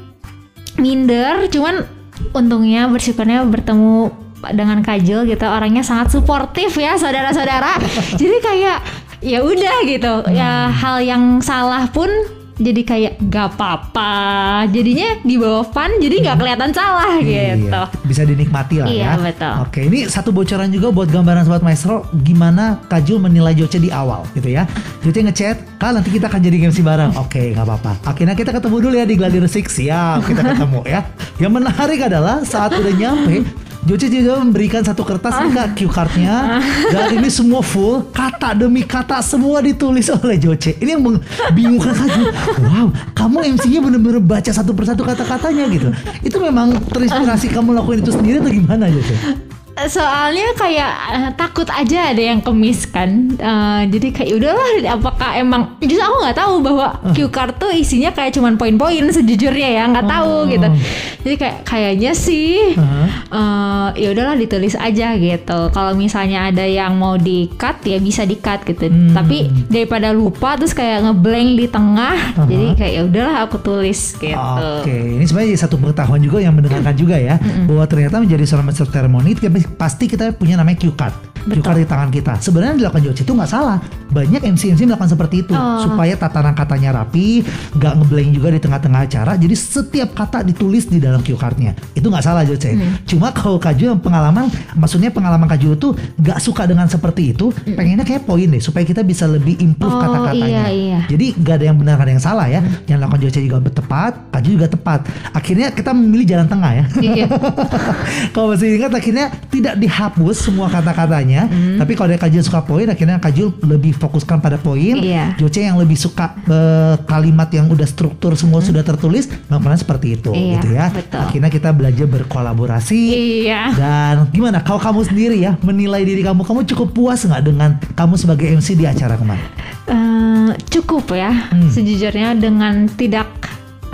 minder cuman untungnya bersyukurnya bertemu dengan Kajul gitu orangnya sangat suportif ya saudara-saudara. Jadi kayak ya udah gitu. Ya hal yang salah pun jadi kayak gak apa-apa jadinya di bawah fun jadi nggak kelihatan salah gitu Iya, bisa dinikmati lah Iya, ya. betul. Oke, ini satu bocoran juga buat gambaran sobat maestro gimana Kajul menilai Joce di awal gitu ya. Joce ngechat, "Kak, nanti kita akan jadi MC bareng." Oke, nggak apa-apa. Akhirnya kita ketemu dulu ya di Gladiator Six. Siap, kita ketemu ya. Yang menarik adalah saat udah nyampe Joce juga memberikan satu kertas nih kak cue cardnya dan ini semua full kata demi kata semua ditulis oleh Joce. Ini yang membingungkan Kajul. Wow, kamu MC-nya bener-bener baca satu persatu kata-katanya gitu. Itu memang terinspirasi kamu lakuin itu sendiri atau gimana Joce? Soalnya kayak eh, takut aja ada yang kemis kan Eh, jadi kayak udahlah apakah emang justru aku nggak tahu bahwa cue card tuh isinya kayak cuman poin-poin sejujurnya ya nggak tahu Oh. gitu jadi kayak kayaknya sih Heeh. eh, ya udahlah ditulis aja gitu kalau misalnya ada yang mau di cut ya bisa di cut gitu Hmm. tapi daripada lupa terus kayak ngeblank di tengah Aha. jadi kayak ya udahlah aku tulis gitu Oke, ini sebenarnya satu pengetahuan juga yang mendengarkan juga ya bahwa ternyata menjadi seorang master ceremony pasti kita punya namanya cue card. Cue card di tangan kita. Sebenarnya dilakukan Joce itu nggak salah. Banyak MC-MC melakukan seperti itu Oh. supaya tatanan katanya rapi, nggak ngeblank juga di tengah-tengah acara. Jadi setiap kata ditulis di dalam cue cardnya. Itu nggak salah Joce. Cuma kalau Kaju yang pengalaman, maksudnya pengalaman Kaju itu nggak suka dengan seperti itu, pengennya kayak poin deh supaya kita bisa lebih improve Oh, kata-katanya. iya, iya. Jadi gak ada yang benar gak ada yang salah ya. Yang lakukan Joce juga tepat, Kaju juga tepat. Akhirnya kita memilih jalan tengah ya. Iya. kalau masih ingat akhirnya tidak dihapus semua kata-katanya. Tapi kalau dari Kaju suka poin, akhirnya Kaju lebih fokuskan pada poin. Iya. Joce yang lebih suka eh, kalimat yang udah struktur semua sudah tertulis, melakukan seperti itu Iya, gitu ya. betul. Akhirnya kita belajar berkolaborasi. iya Dan gimana kalau kamu sendiri ya menilai diri kamu, kamu cukup puas nggak dengan kamu sebagai MC di acara kemarin? Eh, cukup ya Hmm. sejujurnya dengan tidak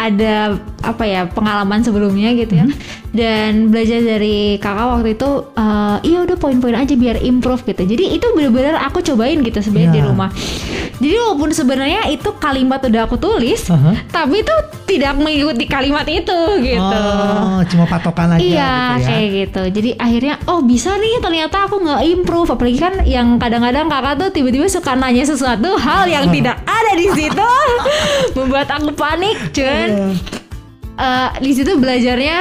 ada apa ya pengalaman sebelumnya gitu Hmm. ya dan belajar dari kakak waktu itu eh, iya udah poin-poin aja biar improve gitu jadi itu benar-benar aku cobain gitu sebenarnya di Ya. rumah jadi walaupun sebenarnya itu kalimat udah aku tulis Aha. tapi itu tidak mengikuti kalimat itu gitu Oh, cuma patokan aja Iya gitu ya. kayak gitu. Jadi akhirnya oh bisa nih ternyata aku nggak improve. Apalagi kan yang kadang-kadang kakak tuh tiba-tiba suka nanya sesuatu hal yang tidak ada di situ, membuat aku panik. Cuman Iya. eh, di situ belajarnya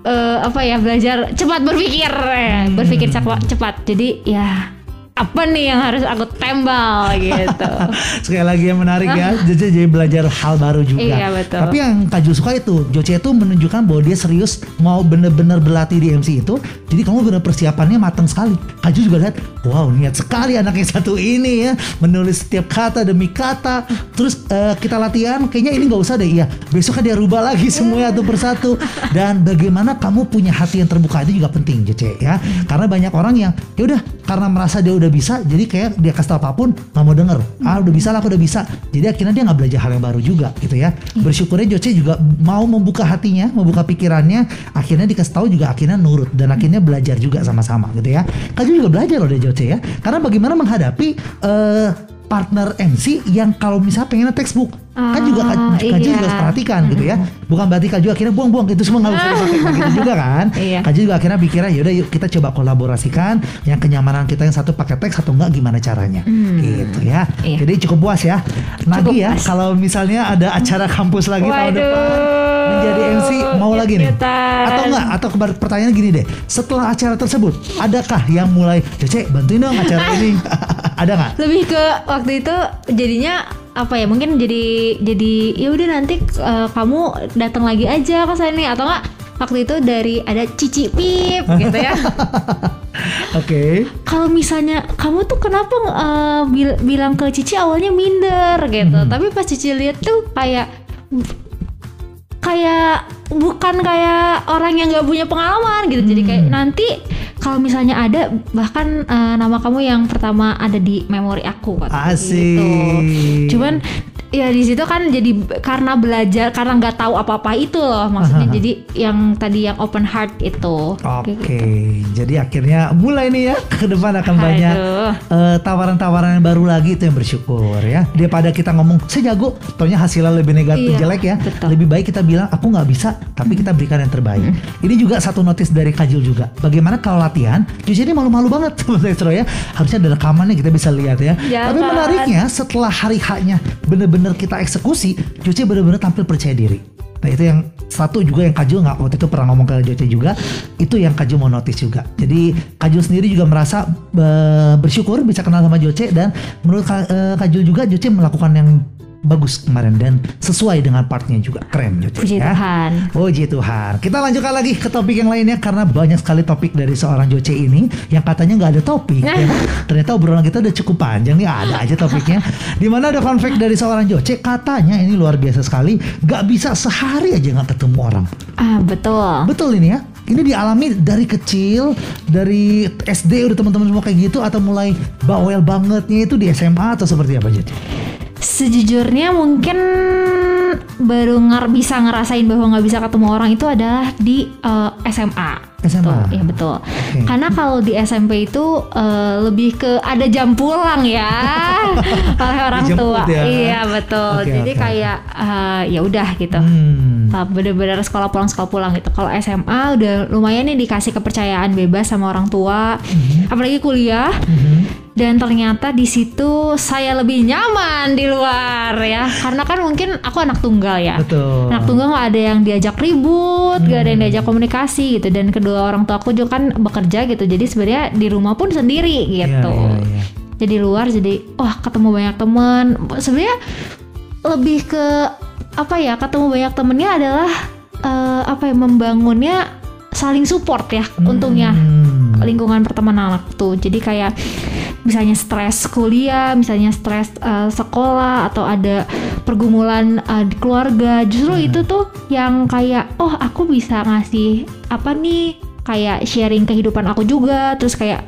eh, apa ya belajar cepat berpikir, eh, Hmm. berpikir cepat cepat. Jadi ya apa nih yang harus aku tembal gitu. Sekali lagi yang menarik ya, Joce jadi belajar hal baru juga. Iya, betul. Tapi yang Kaju suka itu, Joce itu menunjukkan bahwa dia serius mau bener-bener berlatih di MC itu. Jadi kamu bener persiapannya matang sekali. Kaju juga lihat, wow niat sekali anak yang satu ini ya, menulis setiap kata demi kata. Terus eh, kita latihan, kayaknya ini nggak usah deh, iya. Besok kan dia rubah lagi semuanya satu persatu. Dan bagaimana kamu punya hati yang terbuka itu juga penting, Joce ya. Karena banyak orang yang, ya udah karena merasa dia udah bisa, jadi kayak dia kasih tau apa pun nggak mau denger. Ah udah bisa lah, aku udah bisa. Jadi akhirnya dia nggak belajar hal yang baru juga, gitu ya. Bersyukurnya Joce juga mau membuka hatinya, membuka pikirannya. Akhirnya dikasih tahu juga akhirnya nurut dan akhirnya belajar juga sama-sama, gitu ya. Kaju juga belajar loh dari Joce ya. Karena bagaimana menghadapi eh, partner MC yang kalau misalnya pengennya textbook kan juga Ah, Kaju iya. juga harus perhatikan gitu ya. Bukan berarti Kaju akhirnya buang-buang gitu semua nggak usah dipakai Nah, gitu juga kan? Iya. Kaju juga akhirnya pikirnya yaudah yuk kita coba kolaborasikan yang kenyamanan kita yang satu pakai teks satu enggak gimana caranya? Gitu ya. Iya. jadi cukup puas ya. Cukup lagi ya puas. kalau misalnya ada acara kampus lagi tahun Waduh. depan menjadi MC mau lagi nih? Atau enggak atau pertanyaan gini deh. Setelah acara tersebut adakah yang mulai Cece bantuin dong acara ini? Ada nggak? Lebih ke waktu itu jadinya apa ya mungkin jadi jadi ya udah nanti eh, kamu datang lagi aja ke sini atau enggak waktu itu dari ada cici pip gitu ya Oke. kalau misalnya kamu tuh kenapa eh, bil- bilang ke Cici awalnya minder gitu Mhm. tapi pas Cici lihat tuh kayak kayak bukan kayak orang yang nggak punya pengalaman gitu jadi kayak Hmm. nanti kalau misalnya ada bahkan eh, nama kamu yang pertama ada di memori aku kata Asik. gitu. cuman ya di situ kan jadi karena belajar karena nggak tahu apa-apa itu loh maksudnya Aha. jadi yang tadi yang open heart itu Oke, jadi akhirnya mulai nih ya ke depan akan banyak eh, tawaran-tawaran yang baru lagi itu yang bersyukur ya. Daripada kita ngomong saya jago, taunya hasilnya lebih negatif Iya, jelek ya. betul. Lebih baik kita bilang aku nggak bisa, tapi kita berikan yang terbaik. Ini juga satu notis dari Kajul juga. Bagaimana kalau latihan? Jujur ini malu-malu banget Maestro ya. Harusnya ada rekamannya kita bisa lihat ya. Jangan. Tapi menariknya setelah hari haknya bener-bener kita eksekusi, Cuci bener-bener tampil percaya diri. Nah itu yang satu juga yang Kajul nggak waktu itu pernah ngomong ke Joce juga, itu yang Kajul mau notice juga. Jadi Kajul sendiri juga merasa eh, bersyukur bisa kenal sama Joce dan menurut Ka- eh, Kajul juga Joce melakukan yang bagus kemarin dan sesuai dengan partnya juga keren Joce Puji ya. Tuhan. Puji Tuhan. Kita lanjutkan lagi ke topik yang lainnya karena banyak sekali topik dari seorang Joce ini yang katanya nggak ada topik. ya. Ternyata obrolan kita udah cukup panjang nih ada aja topiknya. Di mana ada fun fact dari seorang Joce katanya ini luar biasa sekali nggak bisa sehari aja nggak ketemu orang. Ah betul. Betul ini ya. Ini dialami dari kecil, dari SD udah teman-teman semua kayak gitu atau mulai bawel bangetnya itu di SMA atau seperti apa Joce? Sejujurnya mungkin baru ngar bisa ngerasain bahwa nggak bisa ketemu orang itu adalah di eh, SMA. SMA. Tuh, ya betul. Oke. Karena kalau di SMP itu eh, lebih ke ada jam pulang ya oleh orang tua. ya. Iya betul. Oke, Jadi oke, kayak eh, ya udah gitu. Hmm. Bener-bener sekolah pulang sekolah pulang gitu. Kalau SMA udah lumayan nih dikasih kepercayaan bebas sama orang tua, apalagi kuliah. Mhm. Dan ternyata di situ saya lebih nyaman di luar ya, karena kan mungkin aku anak tunggal ya. Betul. Anak tunggal nggak ada yang diajak ribut, nggak ada yang diajak komunikasi gitu. Dan kedua orang tua aku juga kan bekerja gitu, jadi sebenarnya di rumah pun sendiri Iya, gitu. iya, iya. Jadi luar jadi wah ketemu banyak teman. Sebenarnya lebih ke apa ya ketemu banyak temennya adalah eh, apa ya membangunnya saling support ya untungnya Hmm. lingkungan pertemanan anak tuh jadi kayak misalnya stres kuliah misalnya stres eh, sekolah atau ada pergumulan eh, di keluarga justru itu tuh yang kayak oh aku bisa ngasih apa nih kayak sharing kehidupan aku juga terus kayak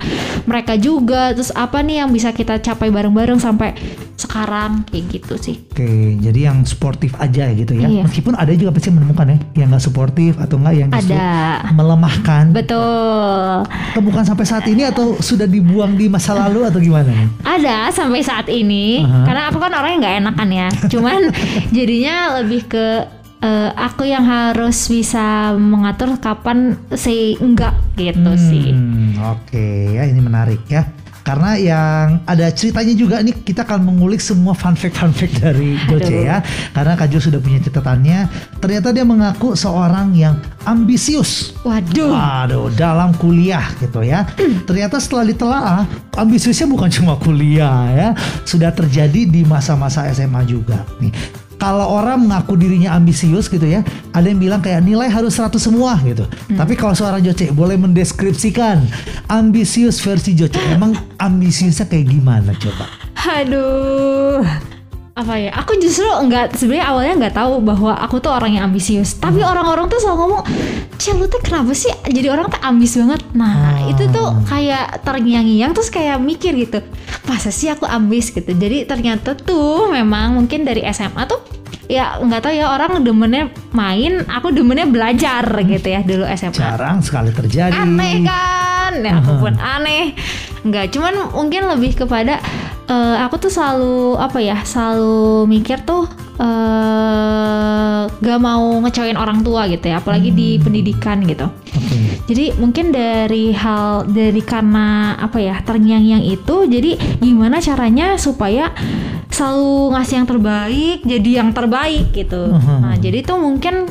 mereka juga terus apa nih yang bisa kita capai bareng-bareng sampai sekarang kayak gitu sih Oke, jadi yang sportif aja gitu ya. Iya. Meskipun ada juga pasti menemukan ya yang nggak sportif atau enggak yang ada melemahkan. betul Temukan sampai saat ini atau sudah dibuang di masa lalu atau gimana? Ada sampai saat ini Aha. karena aku kan orangnya nggak enakan ya. Cuman jadinya lebih ke eh, aku yang harus bisa mengatur kapan say enggak gitu sih. Hmm, Oke, ya ini menarik ya. Karena yang ada ceritanya juga nih kita akan mengulik semua fun fact fun fact dari Joce ya. Karena Kak Jo sudah punya catatannya. Ternyata dia mengaku seorang yang ambisius. Waduh. Waduh, dalam kuliah gitu ya. Ternyata setelah ditelaah, ambisiusnya bukan cuma kuliah ya, sudah terjadi di masa-masa SMA juga. Nih, kalau orang mengaku dirinya ambisius gitu ya, ada yang bilang kayak nilai harus 100 semua gitu. Tapi kalau seorang Joce boleh mendeskripsikan ambisius versi Joce, emang ambisiusnya kayak gimana coba? Aduh. Apa ya? Aku justru nggak sebenarnya awalnya nggak tahu bahwa aku tuh orang yang ambisius. Tapi orang-orang tuh selalu ngomong, "Cel, lu tuh kenapa sih jadi orang tuh ambis banget?" Nah, Ah. itu tuh kayak terngiang-ngiang terus kayak mikir gitu. Masa sih aku ambis gitu. Jadi ternyata tuh memang mungkin dari SMA tuh ya nggak tahu ya orang demennya main, aku demennya belajar gitu ya dulu SMA Jarang sekali terjadi. aneh kan ya aku pun aneh nggak cuman mungkin lebih kepada eh, aku tuh selalu apa ya selalu mikir tuh eh gak mau ngecewain orang tua gitu ya apalagi di pendidikan gitu Oke. jadi mungkin dari hal dari karena apa ya terngiang-ngiang itu jadi gimana caranya supaya selalu ngasih yang terbaik jadi yang terbaik gitu Mhm. nah jadi tuh mungkin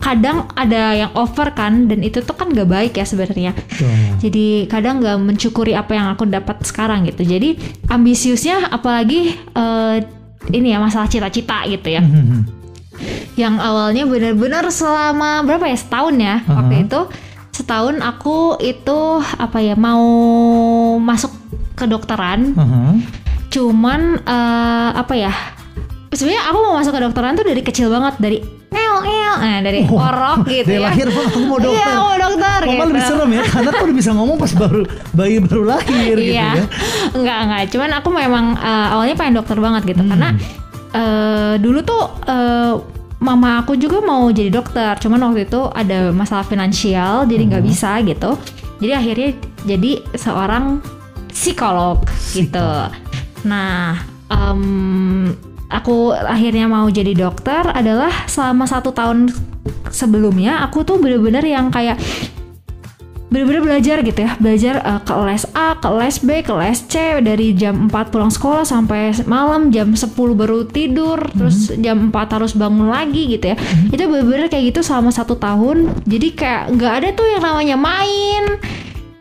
kadang ada yang over kan dan itu tuh kan gak baik ya sebenarnya Tuh. jadi kadang nggak mencukuri apa yang aku dapat sekarang gitu jadi ambisiusnya apalagi eh, ini ya masalah cita-cita gitu ya Hmm, yang awalnya benar-benar selama berapa ya setahun ya waktu Aha. itu setahun aku itu apa ya mau masuk kedokteran Aha. cuman eh, apa ya sebenarnya aku mau masuk kedokteran tuh dari kecil banget dari el el nah, dari Oh, orok gitu dari ya. lahir "Pak, aku mau dokter. iya mau dokter Mama gitu lebih serem ya, karena aku udah bisa ngomong pas baru bayi baru lahir gitu iya. ya. enggak enggak. Cuman aku memang eh, awalnya pengen dokter banget gitu. Hmm. karena eh, dulu tuh eh, mama aku juga mau jadi dokter. Cuman waktu itu ada masalah finansial jadi nggak Hmm. bisa gitu. Jadi akhirnya jadi seorang psikolog gitu. Nah em, aku akhirnya mau jadi dokter adalah selama satu tahun sebelumnya aku tuh bener-bener yang kayak bener-bener belajar gitu ya. Belajar eh, ke les A, ke les B, ke les C dari jam 4 pulang sekolah sampai malam jam 10 baru tidur terus jam 4 harus bangun lagi gitu ya. Itu bener-bener kayak gitu selama satu tahun. Jadi kayak nggak ada tuh yang namanya main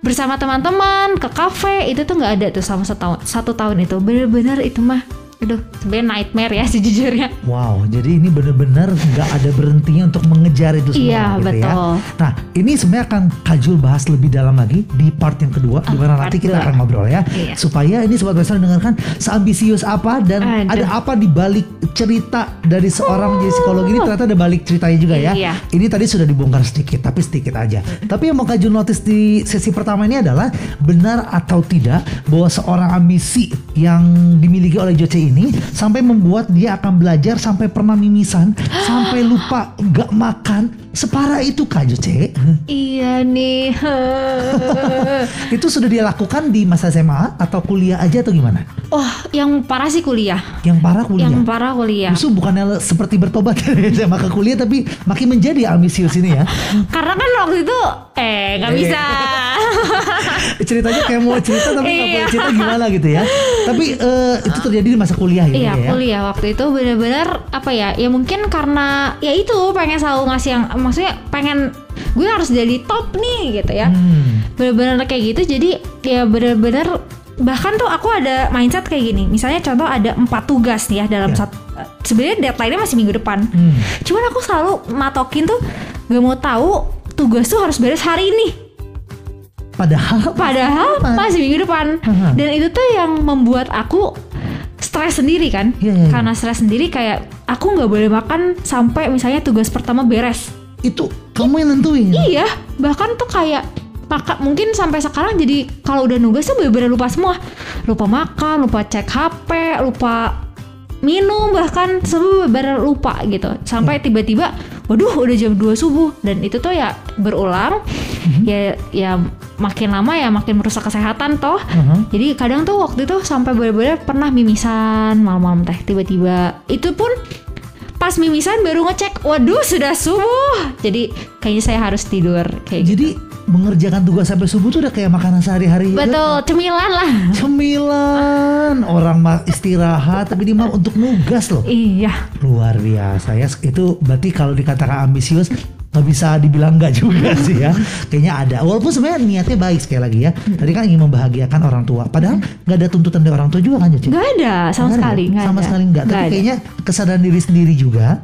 bersama teman-teman ke kafe itu tuh nggak ada tuh selama satu tahun satu tahun itu. Bener-bener itu mah aduh sebenarnya nightmare ya sejujurnya Wow, jadi ini benar-benar nggak ada berhentinya untuk mengejar itu semua Iya, gitu ya. betul. Nah, ini sebenarnya akan Kajul bahas lebih dalam lagi di part yang kedua, di mana nanti kita dua. akan ngobrol ya, Iya. supaya ini sobat besar dengarkan seambisius apa dan Aduh. ada apa di balik cerita dari seorang menjadi psikolog ini ternyata ada balik ceritanya juga ya. Iya. Ini tadi sudah dibongkar sedikit, tapi sedikit aja. Tapi yang mau Kajul notice di sesi pertama ini adalah benar atau tidak bahwa seorang ambisi yang dimiliki oleh Joce ini sampai membuat dia akan belajar sampai pernah mimisan, sampai lupa nggak makan. Separah itu Kak Joce. iya nih itu sudah dia lakukan di masa SMA atau kuliah aja atau gimana? oh yang parah sih kuliah Yang parah kuliah. yang parah kuliah Justru bukannya seperti bertobat dari SMA ke kuliah tapi makin menjadi ambisius ini ya. Karena kan waktu itu eh nggak Eh. bisa. Ceritanya kayak mau cerita tapi nggak boleh Iya. cerita gimana gitu ya. Tapi eh, itu terjadi di masa kuliah ini Iya ya. kuliah waktu itu bener-bener apa ya? Ya mungkin karena ya itu pengen selalu ngasih yang maksudnya pengen gue harus jadi top nih gitu ya. Hmm. Bener-bener kayak gitu jadi ya bener-bener bahkan tuh aku ada mindset kayak gini. Misalnya contoh ada empat tugas nih ya dalam Ya. satu sebenarnya deadline-nya masih minggu depan. Hmm. Cuman aku selalu matokin tuh gak mau tahu tugas tuh harus beres hari ini. Padahal Padahal masih minggu depan. Dan itu tuh yang membuat aku stres sendiri kan. Iya, iya, iya. Karena stres sendiri kayak aku nggak boleh makan sampai misalnya tugas pertama beres. Itu kamu yang nentuin. Iya, bahkan tuh kayak maka mungkin sampai sekarang jadi kalau udah nugas tuh bener-bener lupa semua. Lupa makan, lupa cek HP, lupa minum bahkan semua bener lupa gitu. Sampai tiba-tiba waduh udah jam 2 subuh dan itu tuh ya berulang. Ya ya makin lama ya makin merusak kesehatan toh. Aha. Jadi kadang tuh waktu itu sampai bener-bener pernah mimisan malam-malam teh tiba-tiba itu pun pas mimisan baru ngecek waduh sudah subuh. Jadi kayaknya saya harus tidur kayak gitu. Jadi mengerjakan tugas sampai subuh tuh udah kayak makanan sehari-hari. juga. betul cemilan lah Cemilan orang istirahat tapi dia mah untuk nugas loh. iya Luar biasa ya. Itu berarti kalau dikatakan ambisius nggak bisa dibilang nggak juga sih ya. Kayaknya ada. Walaupun sebenarnya niatnya baik sekali lagi ya. Tadi kan ingin membahagiakan orang tua. Padahal nggak ada tuntutan dari orang tua juga kan Joci? nggak ada sama ada. sekali nggak sama ada. sekali nggak. Tapi ada. kayaknya kesadaran diri sendiri juga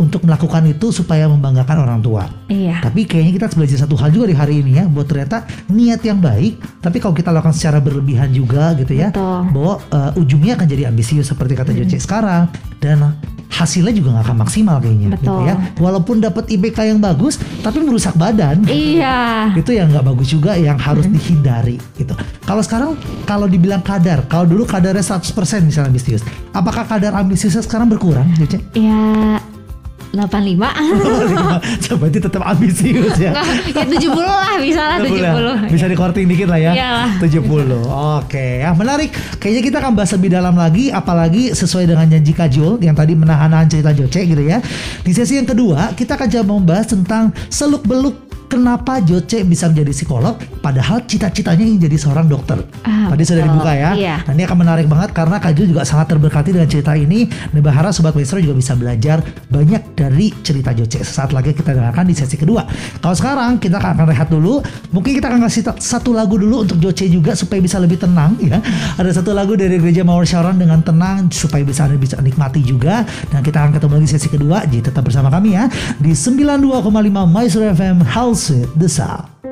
untuk melakukan itu supaya membanggakan orang tua. Iya. Tapi kayaknya kita harus belajar satu hal juga di hari ini ya, Buat ternyata niat yang baik, tapi kalau kita lakukan secara berlebihan juga gitu ya, Betul. bahwa uh, ujungnya akan jadi ambisius seperti kata hmm. Sekarang dan hasilnya juga nggak akan maksimal kayaknya gitu Betul. gitu ya. Walaupun dapat IPK yang bagus tapi merusak badan. Iya. Itu yang nggak bagus juga yang harus hmm. dihindari gitu. Kalau sekarang kalau dibilang kadar, kalau dulu kadarnya 100% misalnya ambisius. Apakah kadar ambisiusnya sekarang berkurang, Iya, 85 Coba itu tetap ambisius ya. Nggak, Ya 70 lah bisa lah 70, 70. Bisa dikorting dikit lah ya. Iyalah. 70 Oke. Okay. ya menarik. Kayaknya kita akan bahas lebih dalam lagi Apalagi sesuai dengan janji Kajul Yang tadi menahan-nahan cerita Joce gitu ya. Di sesi yang kedua kita akan coba membahas tentang Seluk-beluk kenapa Joce bisa menjadi psikolog padahal cita-citanya ingin jadi seorang dokter. Ah, tadi sudah dibuka ya. Iya. Nah, ini akan menarik banget karena Kajul juga sangat terberkati dengan cerita ini dan berharap Sobat Maestro juga bisa belajar banyak dari cerita Joce. Sesaat lagi kita dengarkan di sesi kedua. Kalau sekarang kita akan rehat dulu. Mungkin kita akan kasih satu lagu dulu untuk Joce juga supaya bisa lebih tenang ya. Ada satu lagu dari Gereja Mawar Sharon dengan tenang supaya bisa Anda bisa nikmati juga. Dan kita akan ketemu lagi sesi kedua. Jadi tetap bersama kami ya di 92,5 Maestro FM House with the Sound.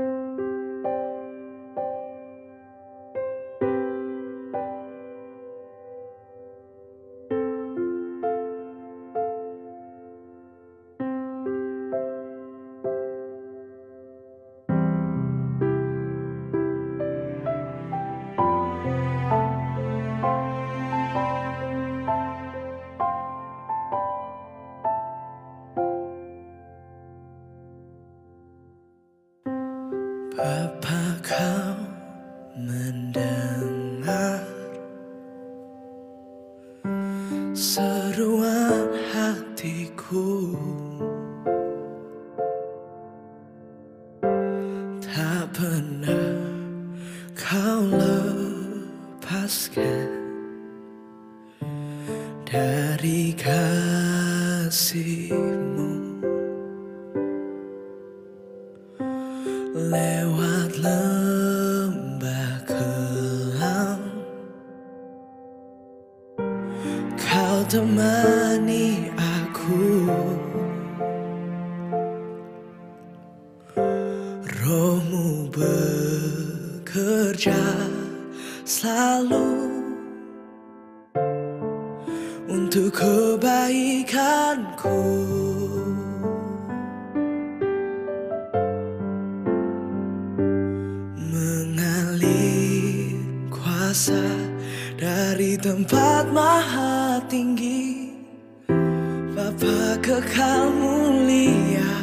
saja selalu untuk kebaikanku. Mengalir kuasa dari tempat maha tinggi Bapa kekal mulia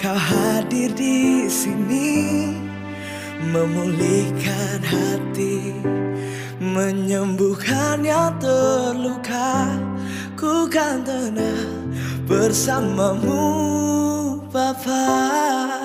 kau hadir di sini memulihkan hati, menyembuhkan yang terluka. Ku kan tenang bersamamu, Bapak.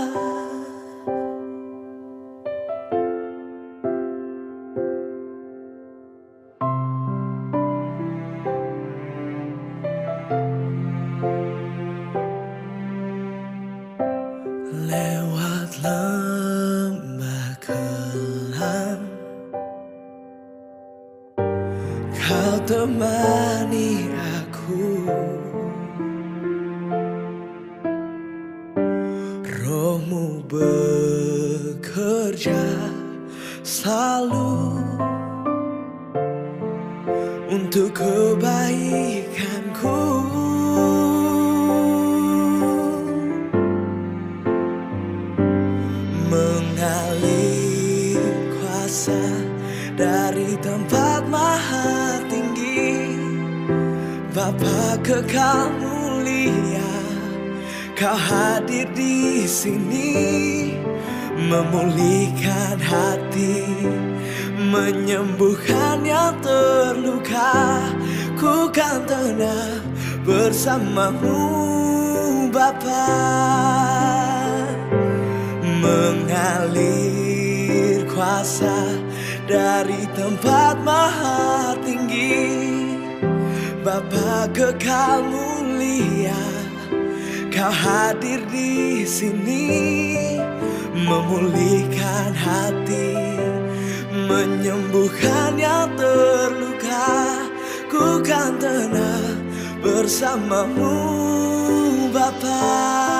Mahu Bapa.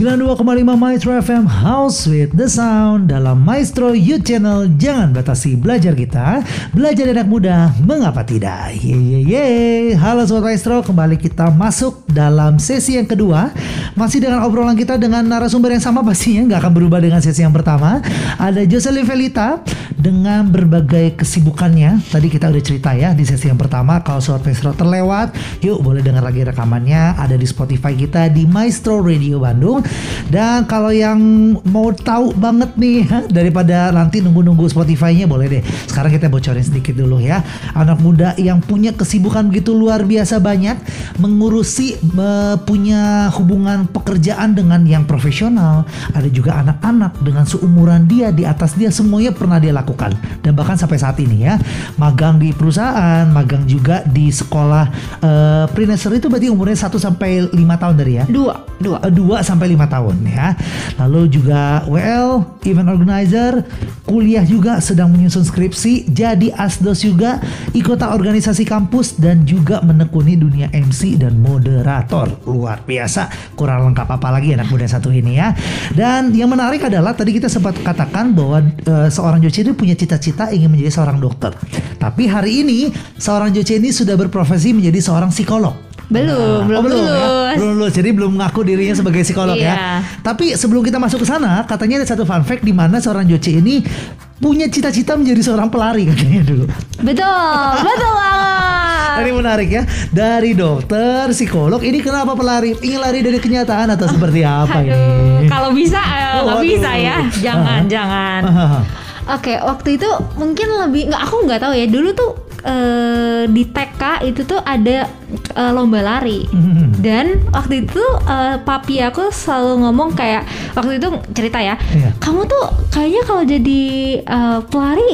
92,5 Maestro FM House with the Sound dalam Maestro Youth Channel. Jangan batasi belajar kita. Belajar anak muda Mengapa tidak? Ye ye ye. Halo Sobat Maestro Kembali kita masuk dalam sesi yang kedua. Masih dengan obrolan kita dengan narasumber yang sama pastinya nggak akan berubah dengan sesi yang pertama. Ada Jocelyn Velita Dengan berbagai kesibukannya. Tadi kita udah cerita ya di sesi yang pertama Kalau Sobat Maestro terlewat Yuk boleh dengar lagi rekamannya. Ada di Spotify kita di Maestro Radio Bandung dan kalau yang mau tahu banget nih daripada nanti nunggu-nunggu Spotify-nya boleh deh. Sekarang kita bocorin sedikit dulu ya. Anak muda yang punya kesibukan begitu luar biasa banyak mengurusi me- punya hubungan pekerjaan dengan yang profesional. Ada juga anak-anak dengan seumuran dia di atas dia semuanya pernah dia lakukan dan bahkan sampai saat ini ya. Magang di perusahaan, magang juga di sekolah eh pre-nursery itu berarti umurnya 1 sampai 5 tahun dari ya. Dua, dua. Eh, dua sampai lima tahun ya. Lalu juga WL, event organizer, kuliah juga sedang menyusun skripsi, jadi asdos juga, ikut organisasi kampus dan juga menekuni dunia MC dan moderator. Luar biasa, kurang lengkap apa lagi anak muda satu ini ya. Dan yang menarik adalah tadi kita sempat katakan bahwa eh, seorang Joce ini punya cita-cita ingin menjadi seorang dokter. Tapi hari ini seorang Joce ini sudah berprofesi menjadi seorang psikolog. Belum, belum oh, belum ya? lulus. Belum lulus. Jadi belum ngaku dirinya sebagai psikolog Iya. ya. Tapi sebelum kita masuk ke sana, katanya ada satu fun fact di mana seorang Joce ini punya cita-cita menjadi seorang pelari katanya dulu. Betul, betul banget. Ini menarik ya. Dari dokter, psikolog, ini kenapa pelari? Ingin lari dari kenyataan atau seperti apa Aduh, ini? kalau bisa eh, nggak Waduh. bisa ya. Jangan, Ah. jangan. Ah, Oke, waktu itu mungkin lebih nggak aku nggak tahu ya. Dulu tuh eh, di TK itu tuh ada eh, lomba lari. Hmm. Dan waktu itu eh, papi aku selalu ngomong kayak waktu itu cerita ya, Iya. kamu tuh kayaknya kalau jadi eh, pelari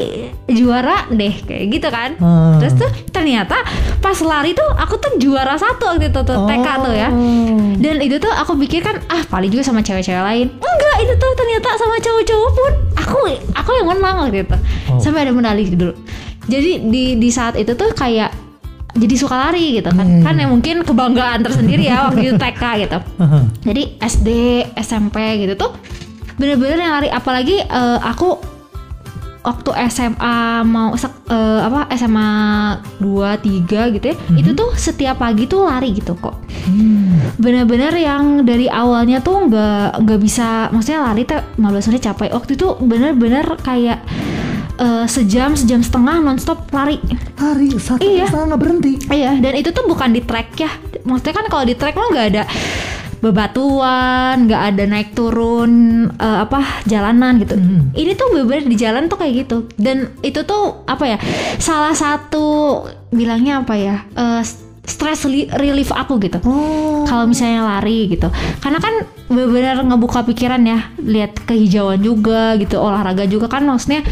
juara deh kayak gitu kan. Hmm. Terus tuh ternyata pas lari tuh aku tuh juara satu waktu itu tuh TK tuh ya. Oh. Dan itu tuh aku pikir kan ah paling juga sama cewek-cewek lain. Enggak, itu tuh ternyata sama cowok-cowok pun aku aku yang menang waktu itu. Oh. Sampai ada medali dulu. Jadi di di saat itu tuh kayak jadi suka lari gitu kan. Hmm. Kan yang mungkin kebanggaan tersendiri ya waktu itu TK gitu. Jadi SD, SMP gitu tuh bener-bener yang lari apalagi eh, aku waktu SMA mau sek- eh, apa SMA 2 3 gitu ya. Itu tuh setiap pagi tuh lari gitu kok Hmm. bener-bener yang dari awalnya tuh nggak nggak bisa maksudnya lari tuh 15 menit capek waktu itu bener-bener kayak eh, sejam sejam setengah nonstop lari Lari satu Iya. setengah nggak berhenti. iya dan itu tuh bukan di track ya maksudnya kan kalau di track lo nggak ada bebatuan nggak ada naik turun eh, apa jalanan gitu Hmm. ini tuh bener-bener di jalan tuh kayak gitu dan itu tuh apa ya salah satu bilangnya apa ya eh, stress li- relief aku gitu Oh. kalau misalnya lari gitu karena kan benar-benar ngebuka pikiran ya lihat kehijauan juga gitu olahraga juga kan maksudnya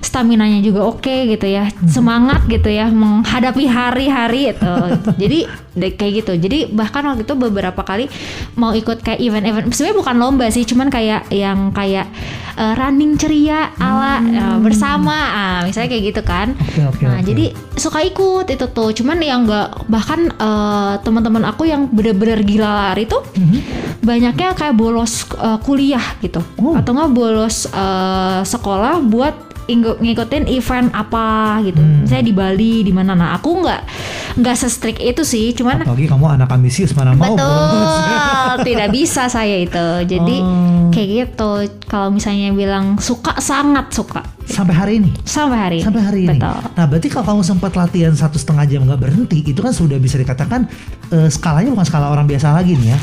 stamina nya juga oke gitu ya semangat gitu ya menghadapi hari-hari itu. Jadi kayak gitu. Jadi bahkan waktu itu beberapa kali mau ikut kayak event-event sebenarnya bukan lomba sih cuman kayak yang kayak eh, running ceria ala eh, bersama. Ah, misalnya kayak gitu kan. Oke, oke, nah oke. jadi suka ikut itu tuh. Cuman yang nggak bahkan eh, teman-teman aku yang bener-bener gila lari tuh banyaknya kayak bolos eh, kuliah gitu. Oh. atau nggak bolos eh, sekolah buat ngikutin event apa gitu Hmm. misalnya di Bali di mana nah aku nggak nggak se-strict itu sih cuman Apalagi kamu anak ambisius mana mau betul tidak bisa saya itu jadi Oh. kayak gitu kalau misalnya bilang suka sangat suka Sampai hari ini. sampai hari ini. Sampai hari ini. betul Nah berarti kalau kamu sempat latihan satu setengah jam nggak berhenti, itu kan sudah bisa dikatakan eh, skalanya bukan skala orang biasa lagi nih ya.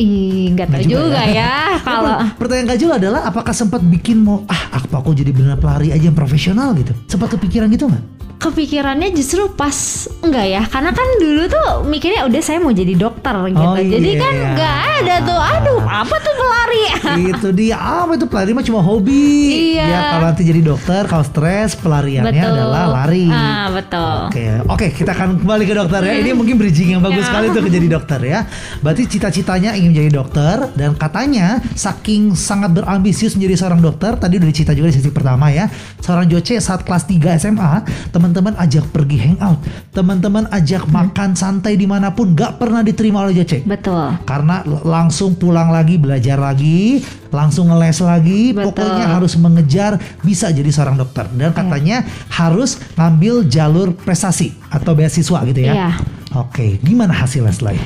Ih, nggak tahu juga juga, ya kalau Nah, pertanyaan Kak Jul adalah apakah sempat bikin mau ah apa aku jadi benar pelari aja yang profesional gitu? Sempat kepikiran gitu nggak? Kepikirannya justru pas enggak ya karena kan dulu tuh mikirnya udah saya mau jadi dokter gitu Oh, jadi kan iya. nggak ada tuh aduh apa tuh pelari itu dia apa itu pelari mah cuma hobi. Iya. Ya kalau nanti jadi dokter kalau stres pelariannya betul adalah lari. ah betul Oke, oke kita akan kembali ke dokter ya. Ini mungkin bridging yang bagus Ya. sekali tuh ke jadi dokter ya. Berarti cita-citanya ingin menjadi dokter dan katanya saking sangat berambisius menjadi seorang dokter. Tadi udah dicita juga di sesi pertama ya. Seorang Joce saat kelas 3 SMA, teman-teman teman-teman ajak pergi hangout, teman-teman ajak Hmm. makan santai di mana pun, nggak pernah diterima oleh Joce. Betul. Karena langsung pulang lagi belajar lagi, langsung ngeles lagi, Betul. pokoknya harus mengejar bisa jadi seorang dokter. Iya. Dan katanya harus ngambil jalur prestasi atau beasiswa gitu ya. Iya. Oke, gimana hasilnya setelah itu?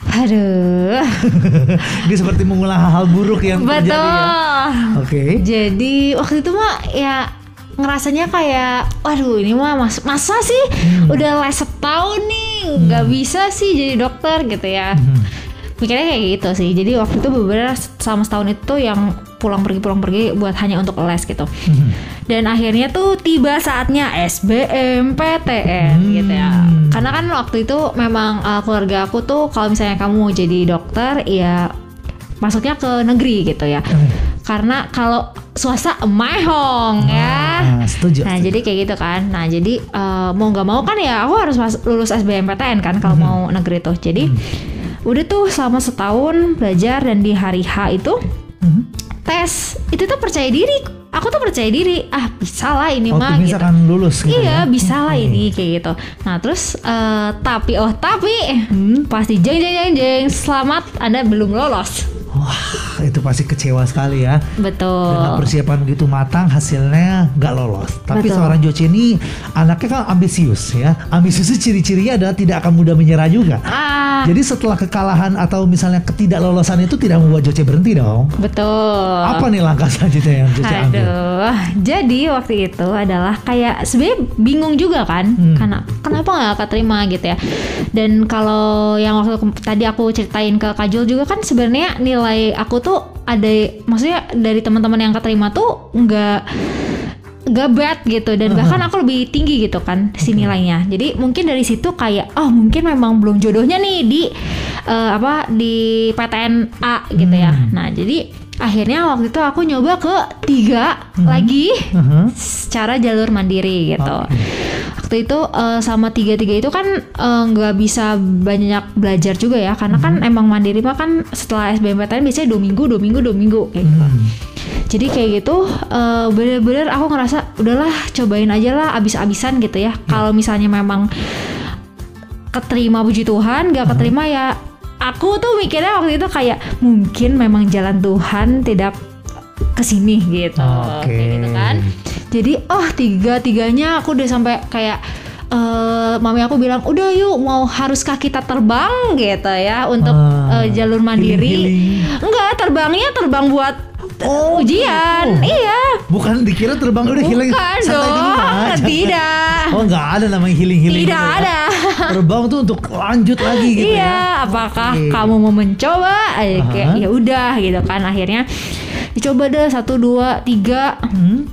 Aduh. Ini seperti mengulang hal-hal buruk yang terjadi Betul. ya. Oke. Jadi waktu itu mah ya ngerasanya kayak waduh ini mah mas masa sih? Udah les setahun nih nggak bisa sih jadi dokter gitu ya. Mikirnya kayak gitu sih. Jadi waktu itu beberapa selama setahun itu yang pulang pergi pulang pergi buat hanya untuk les gitu. Dan akhirnya tuh tiba saatnya SBM PTN gitu ya. Karena kan waktu itu memang uh, keluarga aku tuh kalau misalnya kamu mau jadi dokter ya masuknya ke negeri gitu ya. Karena kalau swasta emahong ya Ah, setuju. Nah setuju. jadi kayak gitu kan. Nah jadi eh, mau nggak mau kan ya aku harus mas- lulus SBMPTN kan kalau mau negeri tuh. Jadi udah tuh selama setahun belajar dan di hari H itu Mhm. tes itu tuh percaya diri. Aku tuh percaya diri. Ah bisa lah ini mah Waktu gitu. misalkan lulus gitu Iya ya. bisa lah Oke. ini kayak gitu. Nah terus eh, tapi oh tapi Hmm. pasti jeng jeng jeng jeng selamat Anda belum lolos. Wah, itu pasti kecewa sekali ya. Betul. Dengan persiapan begitu matang, hasilnya nggak lolos. Tapi Betul. seorang Joce ini anaknya kan ambisius ya. Ambisius ciri-cirinya adalah tidak akan mudah menyerah juga. Ah Jadi setelah kekalahan atau misalnya ketidaklolosan itu tidak membuat Joce berhenti dong. betul. Apa nih langkah selanjutnya yang Joce ambil? Aduh, jadi waktu itu adalah kayak sebenarnya bingung juga kan, Hmm. karena kenapa nggak keterima gitu ya. Dan kalau yang waktu tadi aku ceritain ke Kajul juga kan sebenarnya nilai aku tuh ada, maksudnya dari teman-teman yang keterima tuh nggak nggak bad gitu. Dan bahkan aku lebih tinggi gitu kan si nilainya. Jadi mungkin dari situ kayak oh mungkin memang belum jodohnya nih di eh, apa di PTN A gitu ya. Nah jadi akhirnya waktu itu aku nyoba ke tiga lagi Mhm. secara jalur mandiri gitu Oke. waktu itu eh, sama tiga tiga itu kan eh, nggak bisa banyak belajar juga ya karena kan emang mandiri mah kan setelah SBMPTN biasanya dua minggu dua minggu dua minggu kayak gitu Hmm. jadi kayak gitu eh, bener-bener aku ngerasa udahlah cobain aja lah abis-abisan gitu ya. Kalau misalnya memang keterima puji Tuhan, gak keterima ya aku tuh mikirnya waktu itu kayak mungkin memang jalan Tuhan tidak ke sini gitu. Oke. Kayak gitu kan. Jadi oh tiga tiganya aku udah sampai kayak eh mami aku bilang udah yuk mau haruskah kita terbang gitu ya untuk Ah, eh, jalur mandiri enggak terbangnya terbang buat Oh, ujian gitu. iya Bukan dikira terbang udah healing bukan santai di rumah. dong tidak Oh nggak ada namanya healing healing. Tidak ada. Terbang tuh untuk lanjut lagi gitu iya ya. apakah Oke. kamu mau mencoba Eh, kayak Aha. ya udah gitu kan akhirnya dicoba deh satu dua tiga Hmm?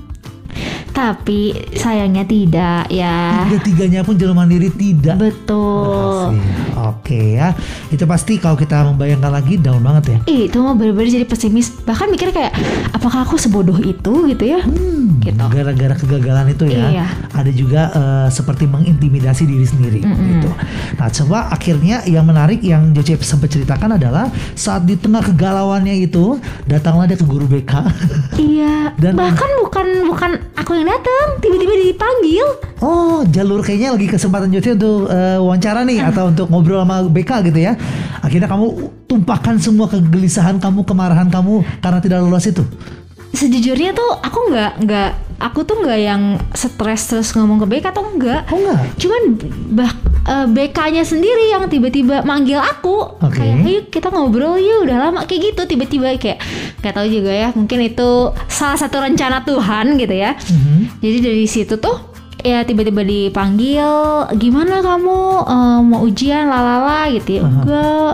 Tapi sayangnya tidak ya Tiga tiganya pun jalur mandiri tidak betul berhasil. Oke ya, itu pasti kalau kita membayangkan lagi down banget ya. Ih, itu mah bener-bener jadi pesimis bahkan mikir kayak apakah aku sebodoh itu gitu ya Hmm, Gitu. Gara-gara kegagalan itu ya, Iya. ada juga eh, seperti mengintimidasi diri sendiri gitu. Nah, coba akhirnya yang menarik yang Joce sempat ceritakan adalah saat di tengah kegalauannya itu datanglah dia ke guru BK. iya Dan- bahkan bukan bukan aku yang datang tiba-tiba dipanggil Oh, jalur kayaknya lagi kesempatan Joce untuk eh, wawancara nih atau untuk ngobrol sama BK gitu ya. Akhirnya kamu tumpahkan semua kegelisahan kamu, kemarahan kamu karena tidak lolos itu. sejujurnya tuh aku nggak nggak aku tuh nggak yang stres terus ngomong ke BK atau enggak Oh enggak? cuman bah eh, BK-nya sendiri yang tiba-tiba manggil aku. Oke. kayak ayo kita ngobrol yuk udah lama. Kayak gitu tiba-tiba kayak nggak tahu juga ya mungkin itu salah satu rencana Tuhan gitu ya. Mhm. jadi dari situ tuh ya tiba-tiba dipanggil gimana kamu eh, mau ujian lalala gitu ya. Enggak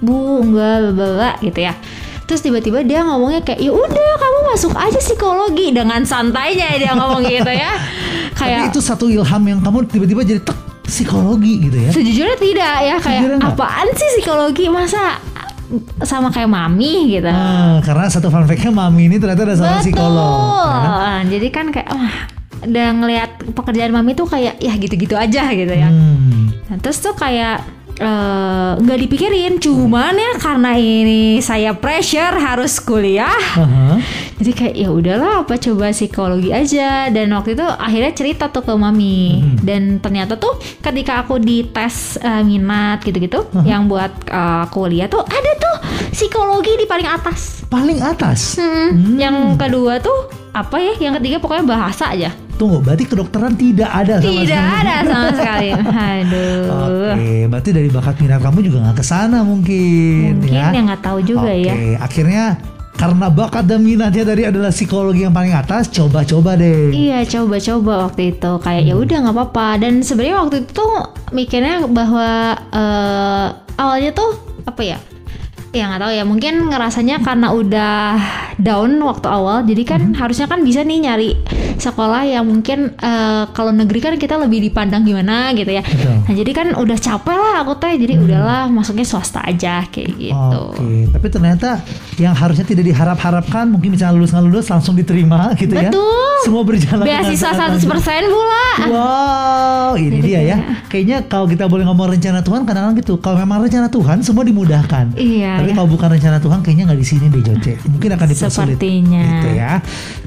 bu enggak bla gitu ya. Terus tiba-tiba dia ngomongnya kayak ya udah kamu masuk aja psikologi dengan santainya dia ngomong gitu ya. Tapi kayak itu satu ilham yang kamu tiba-tiba jadi tek psikologi gitu ya. sejujurnya tidak ya kayak Sejujurnya apaan sih psikologi masa sama kayak mami gitu Ah, karena satu fun fact-nya mami ini ternyata ada seorang psikolog. ya. Nah, jadi kan kayak wah udah ngelihat pekerjaan mami tuh kayak ya gitu-gitu aja gitu ya Hmm. Nah, terus tuh kayak eh, nggak dipikirin. Cuman ya karena ini saya pressure harus kuliah. Aha. Jadi kayak ya udahlah apa coba psikologi aja dan waktu itu akhirnya cerita tuh ke mami Hmm. dan ternyata tuh ketika aku di tes eh, minat gitu-gitu yang buat eh, kuliah tuh ada tuh psikologi di paling atas. Paling atas. Hmm. Yang kedua tuh apa ya? Yang ketiga pokoknya bahasa aja. Tunggu, berarti kedokteran tidak ada sama Tidak sekali. ada sama sekali. Aduh. Oke, berarti dari bakat minat kamu juga nggak ke sana mungkin, Mungkin ya. ya nggak tahu juga Oke, ya. akhirnya karena bakat dan minatnya tadi adalah psikologi yang paling atas, coba-coba deh. Iya coba-coba waktu itu kayak Hmm. ya udah nggak apa-apa dan sebenarnya waktu itu tuh mikirnya bahwa eh, awalnya tuh apa ya ya nggak tahu ya mungkin ngerasanya karena udah down waktu awal jadi kan Hmm. harusnya kan bisa nih nyari sekolah yang mungkin eh, kalau negeri kan kita lebih dipandang gimana gitu ya Betul. Hmm. nah jadi kan udah capek lah aku teh jadi udahlah masuknya swasta aja kayak gitu Oke, tapi ternyata yang harusnya tidak diharap-harapkan mungkin misalnya lulus nggak lulus langsung diterima gitu ya. Betul. Semua berjalan beasiswa sangat 100% lancar. pula Wow, ini Jadi dia ya. kayak- Kayaknya kalau kita boleh ngomong rencana Tuhan, kadang-kadang gitu. Kalau memang rencana Tuhan, semua dimudahkan. Iya, Tapi ya. kalau bukan rencana Tuhan, kayaknya nggak di sini deh, Joce. Mungkin akan dipersulit. Sepertinya. Gitu ya.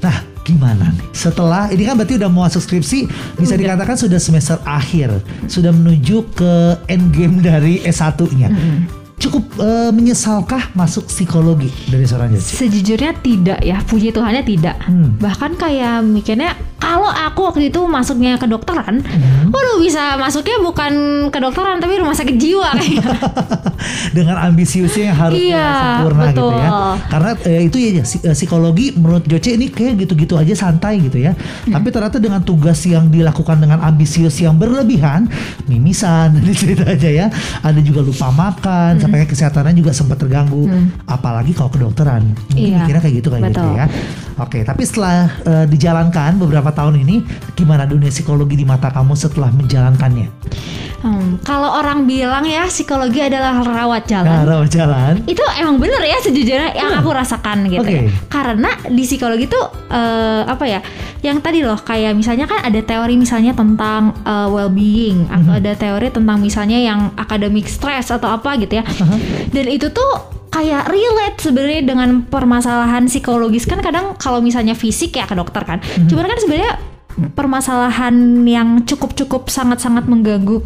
Nah, gimana nih? Setelah ini kan berarti udah mau masuk skripsi, bisa Udah. dikatakan sudah semester akhir, sudah menuju ke end game dari S1-nya. Cukup eh, menyesalkah masuk psikologi dari seorang Joce? Sejujurnya tidak ya, puji Tuhannya tidak. Hmm. Bahkan kayak mikirnya kalau aku waktu itu masuknya ke dokteran, Hmm. waduh bisa masuknya bukan kedokteran tapi rumah sakit jiwa kayak. dengan ambisiusnya yang harusnya Iya, sempurna gitu ya. betul. Karena eh, itu ya eh, psikologi menurut Joce ini kayak gitu-gitu aja santai gitu ya. Hmm. Tapi ternyata dengan tugas yang dilakukan dengan ambisius yang berlebihan, mimisan ini cerita aja ya. Ada juga lupa makan, Hmm. sampai kesehatannya juga sempat terganggu. Apalagi kalau kedokteran. Mungkin Iya, mikirnya kayak gitu kayak gitu betul. ya. Oke, tapi setelah eh, dijalankan beberapa tahun ini, gimana dunia psikologi di mata kamu setelah menjalankannya? Hmm, kalau orang bilang ya psikologi adalah rawat jalan. Nah, rawat jalan. itu emang bener ya sejujurnya yang aku rasakan gitu Oke. ya. Karena di psikologi tuh eh, apa ya? Yang tadi loh kayak misalnya kan ada teori misalnya tentang eh, well-being atau ada teori tentang misalnya yang academic stress atau apa gitu ya. Dan itu tuh kayak relate sebenarnya dengan permasalahan psikologis kan kadang kalau misalnya fisik ya ke dokter kan. Cuman kan sebenarnya permasalahan yang cukup-cukup sangat-sangat mengganggu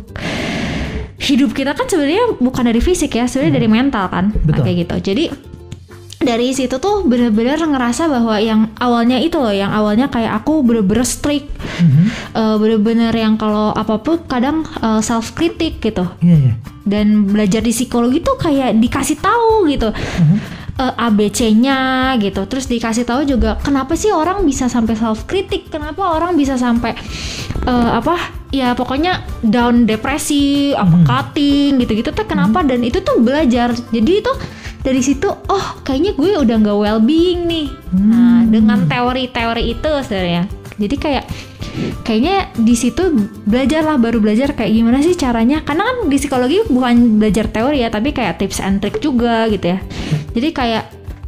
hidup kita kan sebenarnya bukan dari fisik ya, sebenarnya dari mental kan, Nah, Betul. kayak gitu. Jadi dari situ tuh bener-bener ngerasa bahwa yang awalnya itu loh, yang awalnya kayak aku bener-bener strict, eh, bener-bener yang kalau apa pun kadang self kritik gitu. Iya, iya. Dan belajar di psikologi tuh kayak dikasih tahu gitu. eh, ABC-nya gitu. Terus dikasih tahu juga kenapa sih orang bisa sampai self kritik, kenapa orang bisa sampai eh, apa? Ya pokoknya down depresi, apa cutting gitu-gitu tuh kenapa dan itu tuh belajar. Jadi itu dari situ oh kayaknya gue udah nggak well being nih. Nah, dengan teori-teori itu sebenarnya. Jadi kayak kayaknya di situ belajar lah baru belajar kayak gimana sih caranya karena kan di psikologi bukan belajar teori ya tapi kayak tips and trick juga gitu ya jadi kayak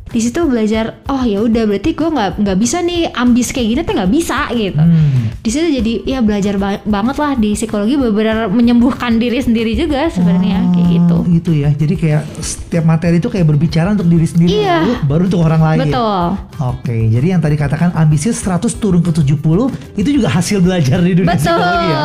di situ belajar oh ya udah berarti gue nggak nggak bisa nih ambis kayak gini tuh nggak bisa gitu Hmm. di situ jadi ya belajar ba- banget lah di psikologi benar-benar menyembuhkan diri sendiri juga sebenarnya kayak gitu Oh, gitu ya. Jadi kayak setiap materi itu kayak berbicara untuk diri sendiri Iya. dulu, baru untuk orang lain. betul Oke, jadi yang tadi katakan ambisius 100 turun ke 70 itu juga hasil belajar di dunia betul psikologi ya.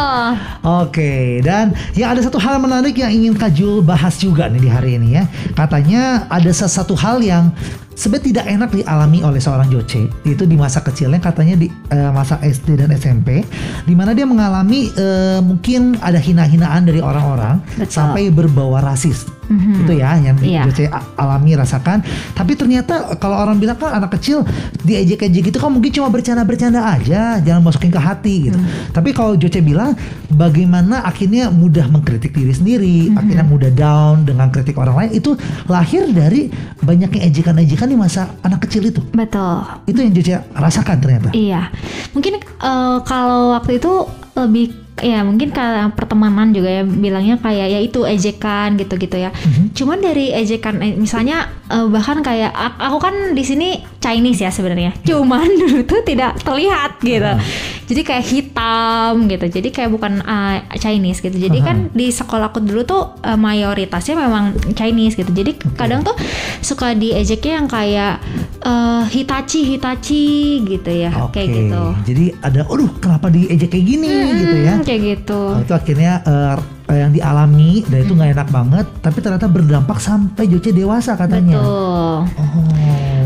Oke, dan yang ada satu hal menarik yang ingin Kajul bahas juga nih di hari ini ya. Katanya ada sesuatu hal yang sebenarnya tidak enak dialami oleh seorang Joce. Itu di masa kecilnya katanya di eh, masa SD dan SMP, di mana dia mengalami eh, mungkin ada hina-hinaan dari orang-orang sampai berbawa rasis. Mhm. Itu ya yang Iya. Joce a- alami rasakan. Tapi ternyata kalau orang bilang kan anak kecil diejek-ejek gitu kan mungkin cuma bercanda-bercanda aja, jangan masukin ke hati gitu. Tapi kalau Joce bilang bagaimana akhirnya mudah mengkritik diri sendiri, akhirnya mudah down dengan kritik orang lain itu lahir dari banyaknya ejekan-ejekan di masa anak kecil itu. betul Itu yang Joce rasakan ternyata. Iya, mungkin eh, kalau waktu itu lebih ya mungkin karena pertemanan juga ya bilangnya kayak ya itu ejekan gitu-gitu ya. Cuman dari ejekan eh, misalnya eh, bahkan kayak aku kan di sini Chinese ya sebenarnya. Cuman dulu tuh tidak terlihat gitu. Ah. Jadi kayak hitam gitu. Jadi kayak bukan uh, Chinese gitu. Jadi Aha. kan di sekolahku dulu tuh uh, mayoritasnya memang Chinese gitu. Jadi kadang tuh suka diejeknya yang kayak uh, Hitachi Hitachi gitu ya, Oke. kayak gitu. Jadi ada, aduh kenapa diejek kayak gini gitu ya? Hmm, kayak gitu. Oh, itu akhirnya eh, yang dialami dan itu nggak enak banget, tapi ternyata berdampak sampai Joce dewasa katanya. Betul. Oh.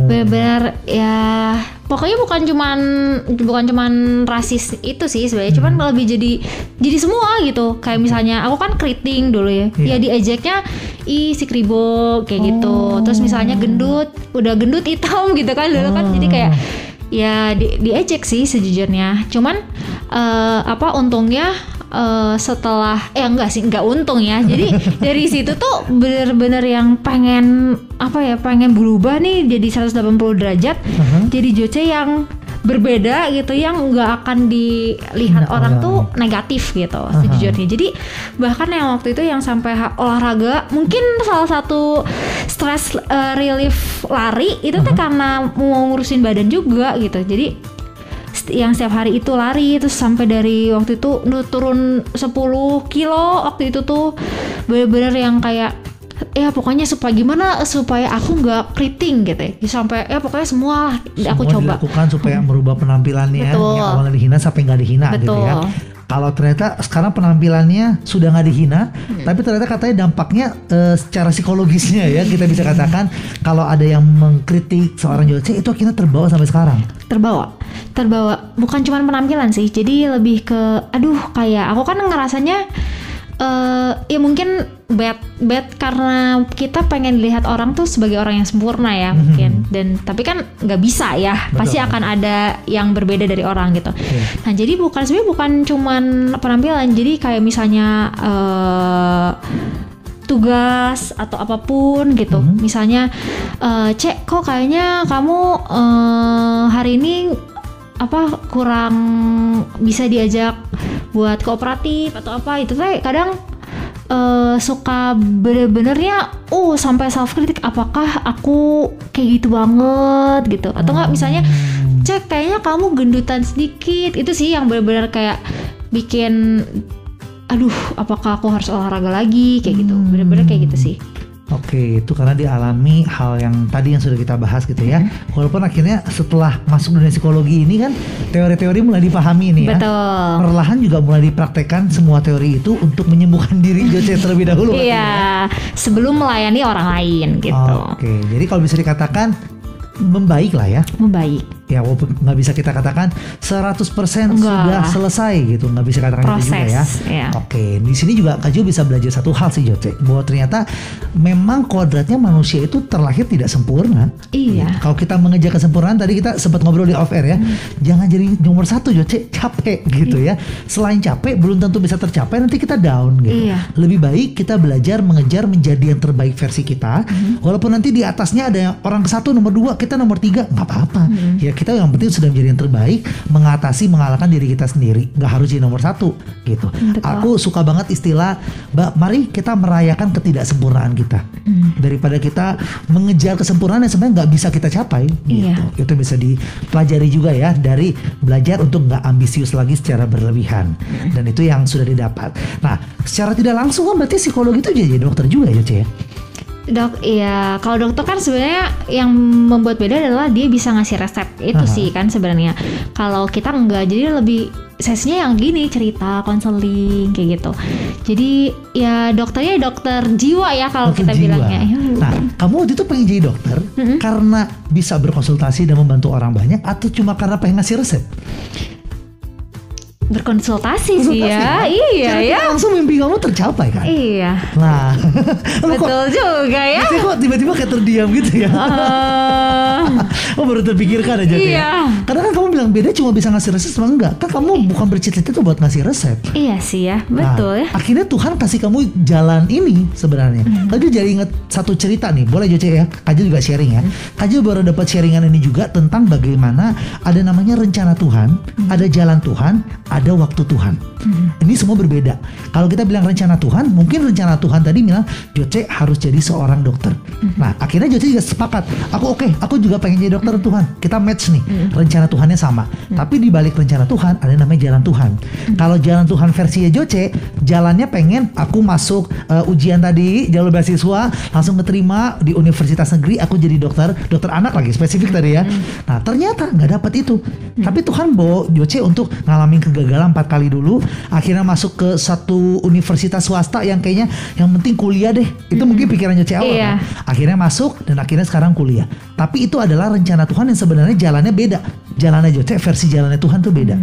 Benar-benar ya pokoknya bukan cuman bukan cuman rasis itu sih sebenarnya cuman Hmm. lebih jadi jadi semua gitu kayak misalnya aku kan keriting dulu ya Iya. ya diejeknya ih si kribo kayak gitu Oh. terus misalnya gendut udah gendut hitam gitu kan dulu kan jadi kayak ya di, diejek sih sejujurnya cuman eh, apa untungnya eh, setelah eh enggak sih enggak untung ya jadi dari situ tuh bener-bener yang pengen apa ya pengen berubah nih jadi 180 derajat Aha. jadi Joce yang berbeda gitu yang nggak akan dilihat Nah, orang orang. tuh negatif gitu Aha. sejujurnya jadi bahkan yang waktu itu yang sampai olahraga mungkin salah satu stress eh, relief lari itu tuh karena mau ngurusin badan juga gitu jadi yang setiap hari itu lari terus sampai dari waktu itu turun 10 kilo waktu itu tuh bener-bener yang kayak ya pokoknya supaya gimana supaya aku nggak keriting gitu ya sampai ya pokoknya semua lah aku coba dilakukan supaya merubah penampilannya Betul. yang awalnya dihina sampai nggak dihina gitu ya. Kalau ternyata sekarang penampilannya sudah nggak dihina, Hmm. tapi ternyata katanya dampaknya eh, secara psikologisnya ya kita bisa katakan kalau ada yang mengkritik seorang Joce itu akhirnya terbawa sampai sekarang. terbawa terbawa bukan cuma penampilan sih jadi lebih ke aduh kayak aku kan ngerasanya eh ya mungkin bad bad karena kita pengen dilihat orang tuh sebagai orang yang sempurna ya mungkin. Dan tapi kan nggak bisa ya. Pasti akan ada yang berbeda dari orang gitu. Nah jadi bukan sebenarnya bukan cuman penampilan. Jadi kayak misalnya eh tugas atau apa pun gitu. Misalnya, eh, cek kok kayaknya kamu eh, hari ini apa kurang bisa diajak buat kooperatif atau apa itu teh kadang eh, suka bener-benernya oh sampai self kritik apakah aku kayak gitu banget? gitu. Atau enggak misalnya cek kayaknya kamu gendutan sedikit. Itu sih yang bener-bener kayak bikin aduh apakah aku harus olahraga lagi? kayak gitu. Bener-bener kayak gitu sih Oke, itu karena dialami hal yang tadi yang sudah kita bahas gitu ya. Mm-hmm. Walaupun akhirnya setelah masuk dunia psikologi ini kan teori-teori mulai dipahami nih ya. betul Perlahan juga mulai dipraktekkan semua teori itu untuk menyembuhkan diri Joce terlebih dahulu. iya sebelum melayani orang lain gitu Oke, jadi kalau bisa dikatakan membaik lah ya. membaik Ya walaupun nggak bisa kita katakan 100% Enggak sudah selesai gitu, nggak bisa katakan itu juga Proses, ya. ya. Oke, di sini juga Kak Jo bisa belajar satu hal sih Joce, bahwa ternyata memang kodratnya manusia itu terlahir tidak sempurna. Iya. Kalau kita mengejar kesempurnaan tadi kita sempat ngobrol di off air ya, jangan jadi nomor satu Joce, capek gitu ya. Selain capek belum tentu bisa tercapai nanti kita down gitu. Iya. Lebih baik kita belajar mengejar menjadi yang terbaik versi kita, walaupun nanti di atasnya ada orang satu nomor dua kita nomor tiga nggak apa-apa. Ya kita yang penting sudah menjadi yang terbaik, mengatasi mengalahkan diri kita sendiri, nggak harus jadi nomor satu gitu. Betul. Aku suka banget istilah, Mbak, mari kita merayakan ketidaksempurnaan kita daripada kita mengejar kesempurnaan yang sebenarnya nggak bisa kita capai. Iya. Gitu. Itu bisa dipelajari juga ya dari belajar untuk nggak ambisius lagi secara berlebihan dan itu yang sudah didapat. Nah, secara tidak langsung kan berarti psikologi itu jadi dokter juga ya, Ce? Dok, iya kalau dokter kan sebenarnya yang membuat beda adalah dia bisa ngasih resep itu Aha. sih kan sebenarnya. Kalau kita enggak, jadi lebih sesinya yang gini cerita, konseling kayak gitu. Jadi ya dokternya dokter jiwa ya kalau kita jiwa. bilangnya. Nah, kamu waktu itu pengen jadi dokter karena bisa berkonsultasi dan membantu orang banyak atau cuma karena pengen ngasih resep? Berkonsultasi sih ya. Iya ya. Langsung mimpi kamu tercapai kan? Iya. Nah, kamu kok Betul juga ya. Kok tiba-tiba kayak terdiam gitu ya? Eh, oh baru terpikirkan aja tuh Iya. ya? Karena kan kamu bilang beda cuma bisa ngasih resep sama enggak? Kan kamu bukan bercita-cita tuh buat ngasih resep. Iya sih ya, Nah, betul ya. Akhirnya Tuhan kasih kamu jalan ini sebenarnya. Hmm. Tadi jadi inget satu cerita nih, boleh Joce ya? Kajil juga sharing Hmm. ya. Kajil baru dapat sharingan ini juga tentang bagaimana ada namanya rencana Tuhan, Hmm. ada jalan Tuhan, ada waktu Tuhan. Ini semua berbeda. Kalau kita bilang rencana Tuhan, mungkin rencana Tuhan tadi bilang Joce harus jadi seorang dokter. Hmm. Nah, akhirnya Joce juga sepakat. Aku oke, aku juga pengen jadi dokter Tuhan. Kita match nih. Rencana Tuhannya sama. Tapi di balik rencana Tuhan ada namanya jalan Tuhan. Kalau jalan Tuhan versinya Joce, jalannya pengen aku masuk uh, ujian tadi jalur beasiswa, langsung keterima di universitas negeri, aku jadi dokter, dokter anak lagi spesifik tadi ya. Nah, ternyata nggak dapat itu. Tapi Tuhan bawa Joce untuk ngalamin kegagalan empat kali dulu, akhirnya masuk ke satu universitas swasta yang kayaknya yang penting kuliah deh. Itu mungkin pikiran Joce awal Iya. kan. Akhirnya masuk dan akhirnya sekarang kuliah. Tapi itu adalah rencana Tuhan yang sebenarnya jalannya beda. Jalannya Joce versi jalannya Tuhan tuh beda.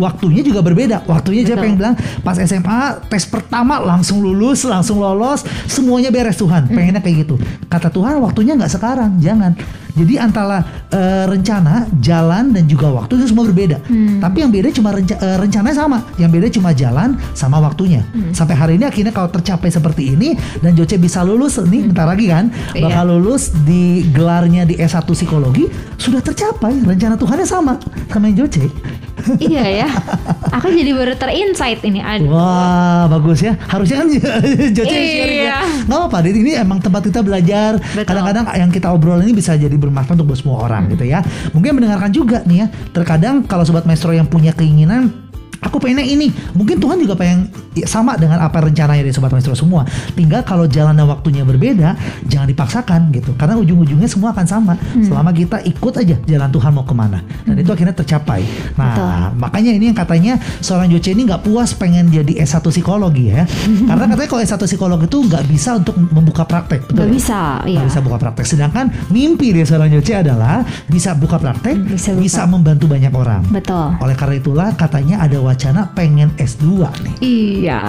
Waktunya juga berbeda. Waktunya Joce pengen bilang pas SMA tes pertama langsung lulus, langsung lolos, semuanya beres Tuhan. Pengennya kayak gitu. Kata Tuhan waktunya nggak sekarang, jangan. Jadi antara eh, rencana, jalan dan juga waktu itu semua berbeda. Tapi yang beda cuma renca- eh, rencananya sama. Yang beda cuma jalan sama waktunya. Sampai hari ini akhirnya kalau tercapai seperti ini dan Joce bisa lulus nih bentar lagi kan Iya. bakal lulus di gelarnya di S1 psikologi sudah tercapai rencana Tuhannya sama sama yang Joce. iya ya. Aku jadi baru terinsight ini. Aduh. Wah bagus ya Harusnya kan Joce yang sharing ya Iya. Gak apa-apa. Ini emang tempat kita belajar. Kadang-kadang yang kita obrol ini Bisa jadi bermanfaat untuk semua orang gitu ya. Mungkin mendengarkan juga nih ya Terkadang kalau Sobat Maestro yang punya keinginan Aku pengennya ini Mungkin Tuhan juga pengen ya, Sama dengan apa rencananya dari Sobat Maestro semua Tinggal kalau jalan dan waktunya berbeda Jangan dipaksakan gitu Karena ujung-ujungnya semua akan sama Selama kita ikut aja Jalan Tuhan mau ke mana Dan itu akhirnya tercapai Nah makanya ini yang katanya Seorang Joce ini nggak puas pengen jadi S1 psikologi ya Karena katanya kalau S1 psikologi itu nggak bisa untuk membuka praktek betul Gak ya? bisa, Nggak iya. bisa buka praktek. Sedangkan mimpi dia seorang Joce adalah bisa buka praktek, Bisa bisa, buka. membantu banyak orang. Betul. Oleh karena itulah katanya ada wacana pengen S2 nih. Iya.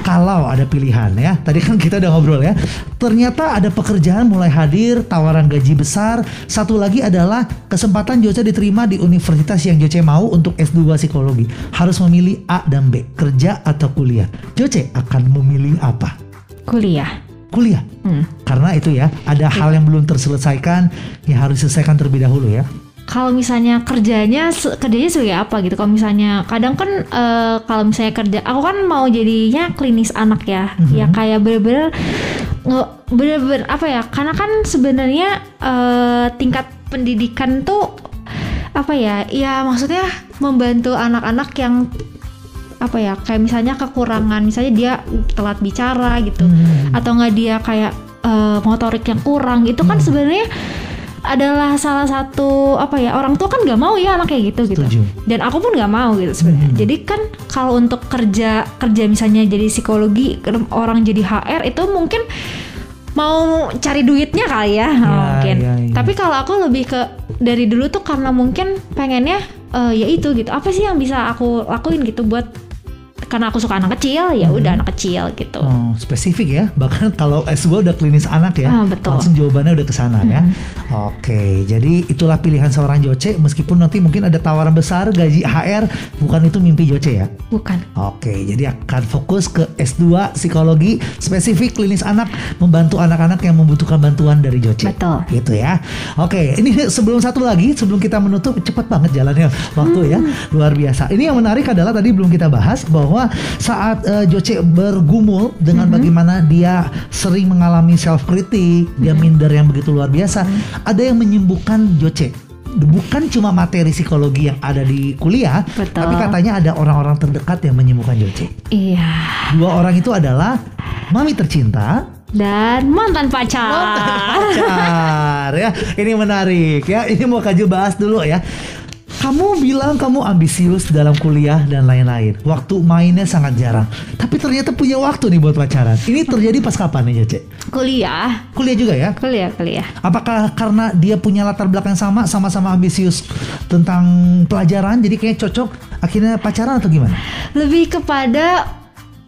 Kalau ada pilihan ya, tadi kan kita udah ngobrol ya. Ternyata ada pekerjaan mulai hadir, tawaran gaji besar. Satu lagi adalah kesempatan Joce diterima di universitas yang Joce mau untuk S2 psikologi. Harus memilih A dan B, kerja atau kuliah. Joce akan memilih apa? Kuliah. Kuliah. Hmm. Karena itu ya, ada hal yang belum terselesaikan yang harus diselesaikan terlebih dahulu ya. Kalau misalnya kerjanya kerjanya sebagai apa gitu? Kalau misalnya kadang kan eh, kalau misalnya kerja, aku kan mau jadinya klinis anak ya, ya kayak bener-bener bener-bener apa ya? Karena kan sebenarnya eh, tingkat pendidikan tuh apa ya? Ya maksudnya membantu anak-anak yang apa ya? Kayak misalnya kekurangan, misalnya dia telat bicara gitu, atau nggak dia kayak eh, motorik yang kurang, itu kan sebenarnya adalah salah satu apa ya orang tua kan nggak mau ya anak kayak gitu gitu Setuju. dan aku pun nggak mau gitu sebenarnya Hmm. jadi kan kalau untuk kerja kerja misalnya jadi psikologi orang jadi HR itu mungkin mau cari duitnya kali ya, Ya, mungkin ya, ya. tapi kalau aku lebih ke dari dulu tuh karena mungkin pengennya eh, ya itu gitu apa sih yang bisa aku lakuin gitu buat karena aku suka anak kecil ya udah anak kecil gitu Oh, spesifik ya. Bahkan kalau S2 udah klinis anak ya. Ah, betul. Langsung jawabannya udah ke sana ya. Oke, jadi itulah pilihan seorang Joce meskipun nanti mungkin ada tawaran besar gaji HR, bukan itu mimpi Joce ya. bukan Oke, jadi akan fokus ke S2 psikologi spesifik klinis anak membantu anak-anak yang membutuhkan bantuan dari Joce. Betul. Gitu ya. Oke, ini sebelum satu lagi sebelum kita menutup cepat banget jalannya waktu ya. Luar biasa. Ini yang menarik adalah tadi belum kita bahas bahwa saat eh, Joce bergumul dengan bagaimana dia sering mengalami self kritik, dia minder yang begitu luar biasa, ada yang menyembuhkan Joce. Bukan cuma materi psikologi yang ada di kuliah, Betul. tapi katanya ada orang-orang terdekat yang menyembuhkan Joce. iya Dua orang itu adalah mami tercinta, dan mantan pacar pacar ya. Ini menarik ya. Ini mau Kaju bahas dulu ya. Kamu bilang kamu ambisius dalam kuliah dan lain-lain. Waktu mainnya sangat jarang. Tapi ternyata punya waktu nih buat pacaran. Ini terjadi pas kapan nih, Cece? kuliah Kuliah juga ya? kuliah kuliah Apakah karena dia punya latar belakang sama, sama-sama ambisius tentang pelajaran, jadi kayak cocok akhirnya pacaran atau gimana? lebih kepada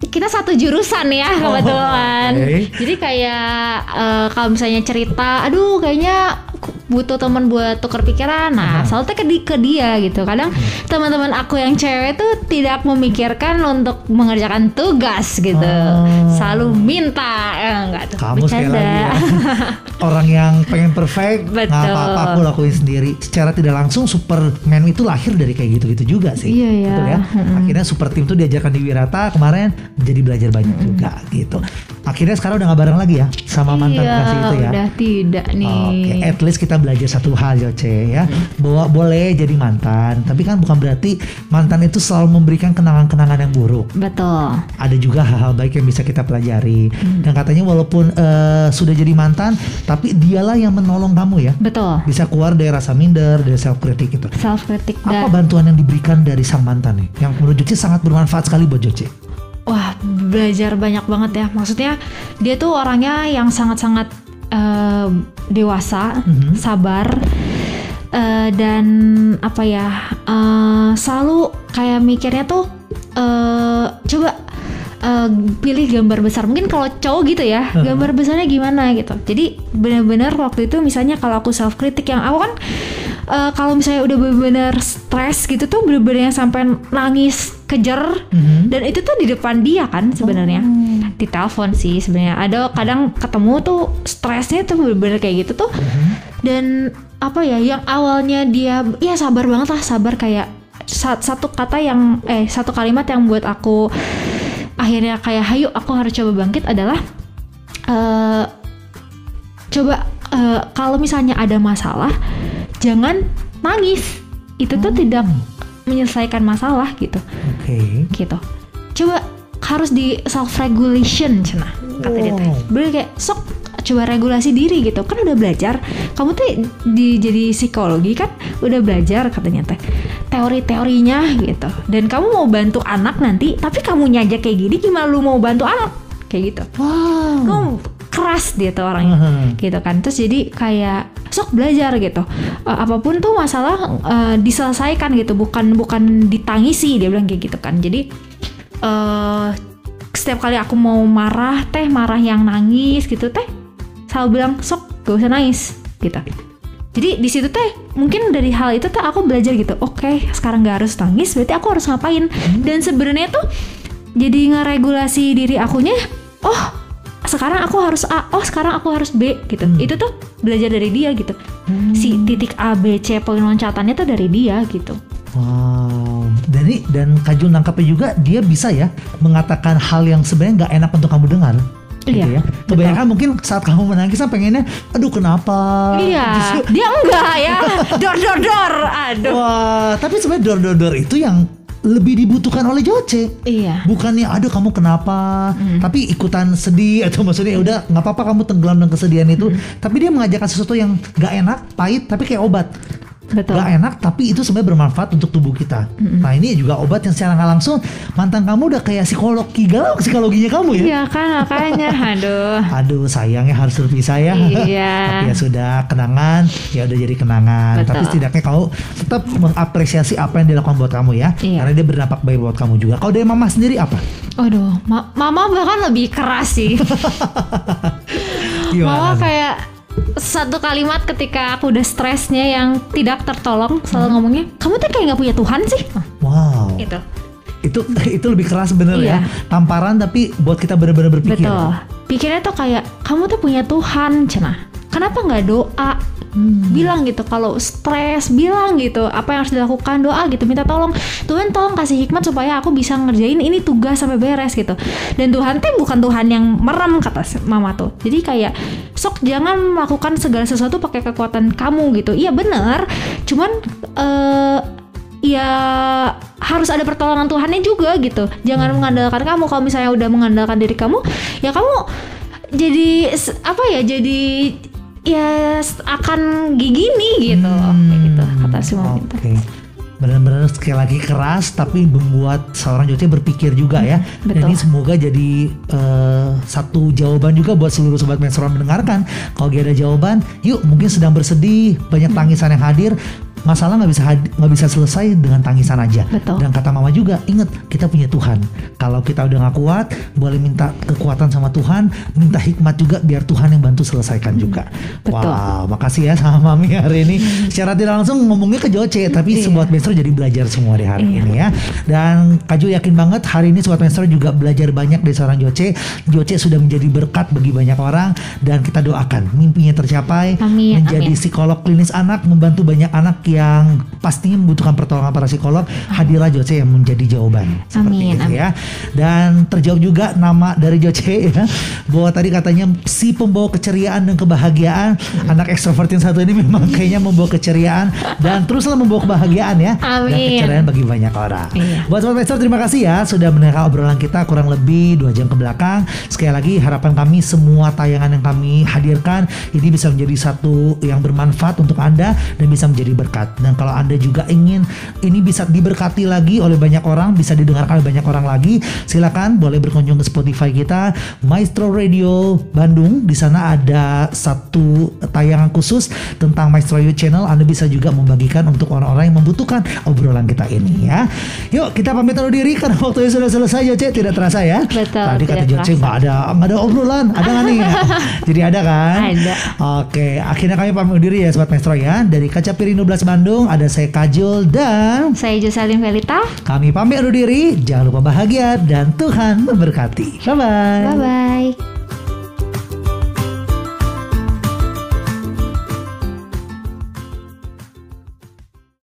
kita satu jurusan ya kebetulan oke. jadi kayak eh, kalau misalnya cerita aduh kayaknya butuh teman buat tukar pikiran nah selalu tuh ke, di- ke dia gitu kadang teman-teman aku yang cewek tuh tidak memikirkan untuk mengerjakan tugas gitu Oh. selalu minta eh, enggak tuh Kamu sekali lagi ya. Orang yang pengen perfect nggak apa-apa aku lakuin sendiri. Secara tidak langsung Superman itu lahir dari kayak gitu-gitu juga sih. Iya, iya. Betul ya. Akhirnya super team tuh diajarkan di Wirata kemarin jadi belajar banyak juga gitu. Akhirnya sekarang udah gak bareng lagi ya sama mantan iya kasih itu ya. udah tidak nih Oke, at least kita belajar satu hal Joce ya. Bahwa boleh jadi mantan, tapi kan bukan berarti mantan itu selalu memberikan kenangan-kenangan yang buruk. betul Ada juga hal-hal baik yang bisa kita pelajari. Dan katanya walaupun eh, sudah jadi mantan, tapi dialah yang menolong kamu ya. betul Bisa keluar dari rasa minder, dari self kritik itu. self kritik Apa dan bantuan yang diberikan dari sang mantan nih? Yang menurut Joce sangat bermanfaat sekali buat Joce. Wah, belajar banyak banget ya. Maksudnya dia tuh orangnya yang sangat-sangat eh, dewasa, Mhm. sabar, eh, dan apa ya, eh, selalu kayak mikirnya tuh eh, coba eh, pilih gambar besar. Mungkin kalau cowok gitu ya, Mhm. gambar besarnya gimana gitu. Jadi benar-benar waktu itu misalnya kalau aku self kritik yang aku kan eh, kalau misalnya udah benar-benar stres gitu tuh bener-bener yang sampai nangis kejer Mhm. dan itu tuh di depan dia kan sebenarnya di telepon sih sebenarnya ada kadang ketemu tuh stresnya tuh bener-bener kayak gitu tuh dan apa ya yang awalnya dia ya sabar banget lah sabar kayak sa- satu kata yang eh satu kalimat yang buat aku akhirnya kayak hayu aku harus coba bangkit adalah eh coba eh, kalau misalnya ada masalah jangan nangis. Itu tuh tidak menyelesaikan masalah gitu. Oke. gitu. Coba harus di self regulation cina kata dia teh. Bener kayak sok coba regulasi diri gitu. Kan udah belajar kamu tuh di jadi psikologi kan udah belajar katanya teh teori-teorinya gitu. Dan kamu mau bantu anak nanti tapi kamu aja kayak gini gimana lu mau bantu anak? Kayak gitu. Wow. kamu keras dia tuh orangnya. Mhm. gitu kan. Terus jadi kayak sok belajar gitu. Eh, apa pun tuh masalah eh, diselesaikan gitu. Bukan bukan ditangisi dia bilang kayak gitu kan. Jadi eh setiap kali aku mau marah teh marah yang nangis gitu teh selalu bilang sok gak usah nangis gitu jadi di situ teh mungkin dari hal itu tuh aku belajar gitu. Oke sekarang gak harus nangis berarti aku harus ngapain? Dan sebenarnya tuh jadi ngeregulasi diri akunya oh sekarang aku harus A oh sekarang aku harus B gitu. Itu tuh belajar dari dia gitu. Si titik A B C poin loncatannya tuh dari dia gitu. Wow, dan ini dan Kajul nangkapnya juga dia bisa ya mengatakan hal yang sebenarnya nggak enak untuk kamu dengar. Gitu Iya, ya. Kebanyakan mungkin saat kamu menangis kan pengennya, aduh kenapa? iya. Justru- dia enggak ya. Dor dor dor aduh. Wah, tapi sebenarnya dor-dor-dor itu yang lebih dibutuhkan oleh Joce. iya. Bukannya aduh kamu kenapa? Tapi ikutan sedih Atau maksudnya ya udah nggak apa-apa kamu tenggelam dengan kesedihan itu. Tapi dia mengajarkan sesuatu yang nggak enak Pahit tapi kayak obat betul Gak enak tapi itu sebenarnya bermanfaat untuk tubuh kita. Nah ini juga obat yang secara nggak langsung mantan kamu udah kayak psikolog galau psikologinya kamu ya. iya kan makanya aduh Aduh sayangnya harus berpisah ya. Iya. tapi ya sudah kenangan ya udah jadi kenangan. Betul. Tapi setidaknya kamu tetap mengapresiasi apa yang dilakukan buat kamu ya. Iya. Karena dia berdampak baik buat kamu juga. Kalau dari mama sendiri apa? Aduh, ma- mama bahkan lebih keras sih. Mama kayak satu kalimat ketika aku udah stresnya yang tidak tertolong selalu ngomongnya, kamu tuh kayak nggak punya Tuhan sih. Ah, Wow. Gitu. Itu itu lebih keras bener Iya. ya. Tamparan tapi buat kita bener-bener berpikir. Betul. Pikirnya tuh kayak kamu tuh punya Tuhan, cenah. Kenapa nggak doa? Bilang gitu kalau stres, bilang gitu apa yang harus dilakukan doa gitu, minta tolong Tuhan tolong kasih hikmat supaya aku bisa ngerjain ini tugas sampai beres gitu. Dan Tuhan tuh bukan Tuhan yang merem kata mama tuh. Jadi kayak sok jangan melakukan segala sesuatu pakai kekuatan kamu gitu. Iya bener, cuman eh ya harus ada pertolongan Tuhannya juga gitu. Jangan mengandalkan kamu. Kalau misalnya udah mengandalkan diri kamu, ya kamu jadi apa ya? Jadi ya akan gini gitu, kayak gitu kata si itu. Oke. Benar-benar sekali lagi keras tapi membuat seorang Joce berpikir juga ya. Dan betul. ini semoga jadi eh, satu jawaban juga buat seluruh sobat menstrual mendengarkan. Kalau gak ada jawaban, yuk mungkin sedang bersedih, banyak tangisan yang hadir. Masalah nggak bisa nggak bisa selesai dengan tangisan aja. Betul. Dan kata mama juga, ingat kita punya Tuhan. Kalau kita udah nggak kuat, boleh minta kekuatan sama Tuhan, minta hikmat juga biar Tuhan yang bantu selesaikan juga. betul. Wow, makasih ya sama mami hari ini. Secara tidak langsung ngomongnya ke Joce, tapi Iya. Sobat Maestro jadi belajar semua di hari Iya. ini ya. Dan Kak Jo yakin banget hari ini Sobat Maestro juga belajar banyak dari seorang Joce. Joce sudah menjadi berkat bagi banyak orang dan kita doakan mimpinya tercapai, Amin, menjadi amin. psikolog klinis anak, membantu banyak anak yang pastinya membutuhkan pertolongan para psikolog. Hadirlah Joce yang menjadi jawaban. Seperti Amin, itu amin. ya. Dan terjawab juga nama dari Joce ya. Bahwa tadi katanya si pembawa keceriaan dan kebahagiaan. Anak ekstrovert yang satu ini memang kayaknya membawa keceriaan dan teruslah membawa kebahagiaan ya. Dan Amin. keceriaan bagi banyak orang. Iya. Buat Sobat Maestro terima kasih ya sudah mendengar obrolan kita kurang lebih dua jam ke belakang. Sekali lagi harapan kami semua tayangan yang kami hadirkan ini bisa menjadi satu yang bermanfaat untuk Anda dan bisa menjadi berkat. Dan kalau Anda juga ingin ini bisa diberkati lagi oleh banyak orang, bisa didengarkan oleh banyak orang lagi, silakan boleh berkunjung ke Spotify kita Maestro Radio Bandung. Di sana ada satu tayangan khusus tentang Maestro You Channel. Anda bisa juga membagikan untuk orang-orang yang membutuhkan obrolan kita ini ya. Yuk kita pamit undur diri karena waktunya sudah selesai Joce tidak terasa ya. Betul, Tadi kata Joce nggak ada nggak ada obrolan, ada nggak nih? Jadi ada kan? Ada. Oke, akhirnya kami pamit undur diri ya Sobat Maestro ya. Dari Kaca Piring 12 Bandung ada saya Kajul dan Saya Jocelyn Velita. kami pamit undur diri. Jangan lupa bahagia dan Tuhan memberkati. Bye bye. Bye bye.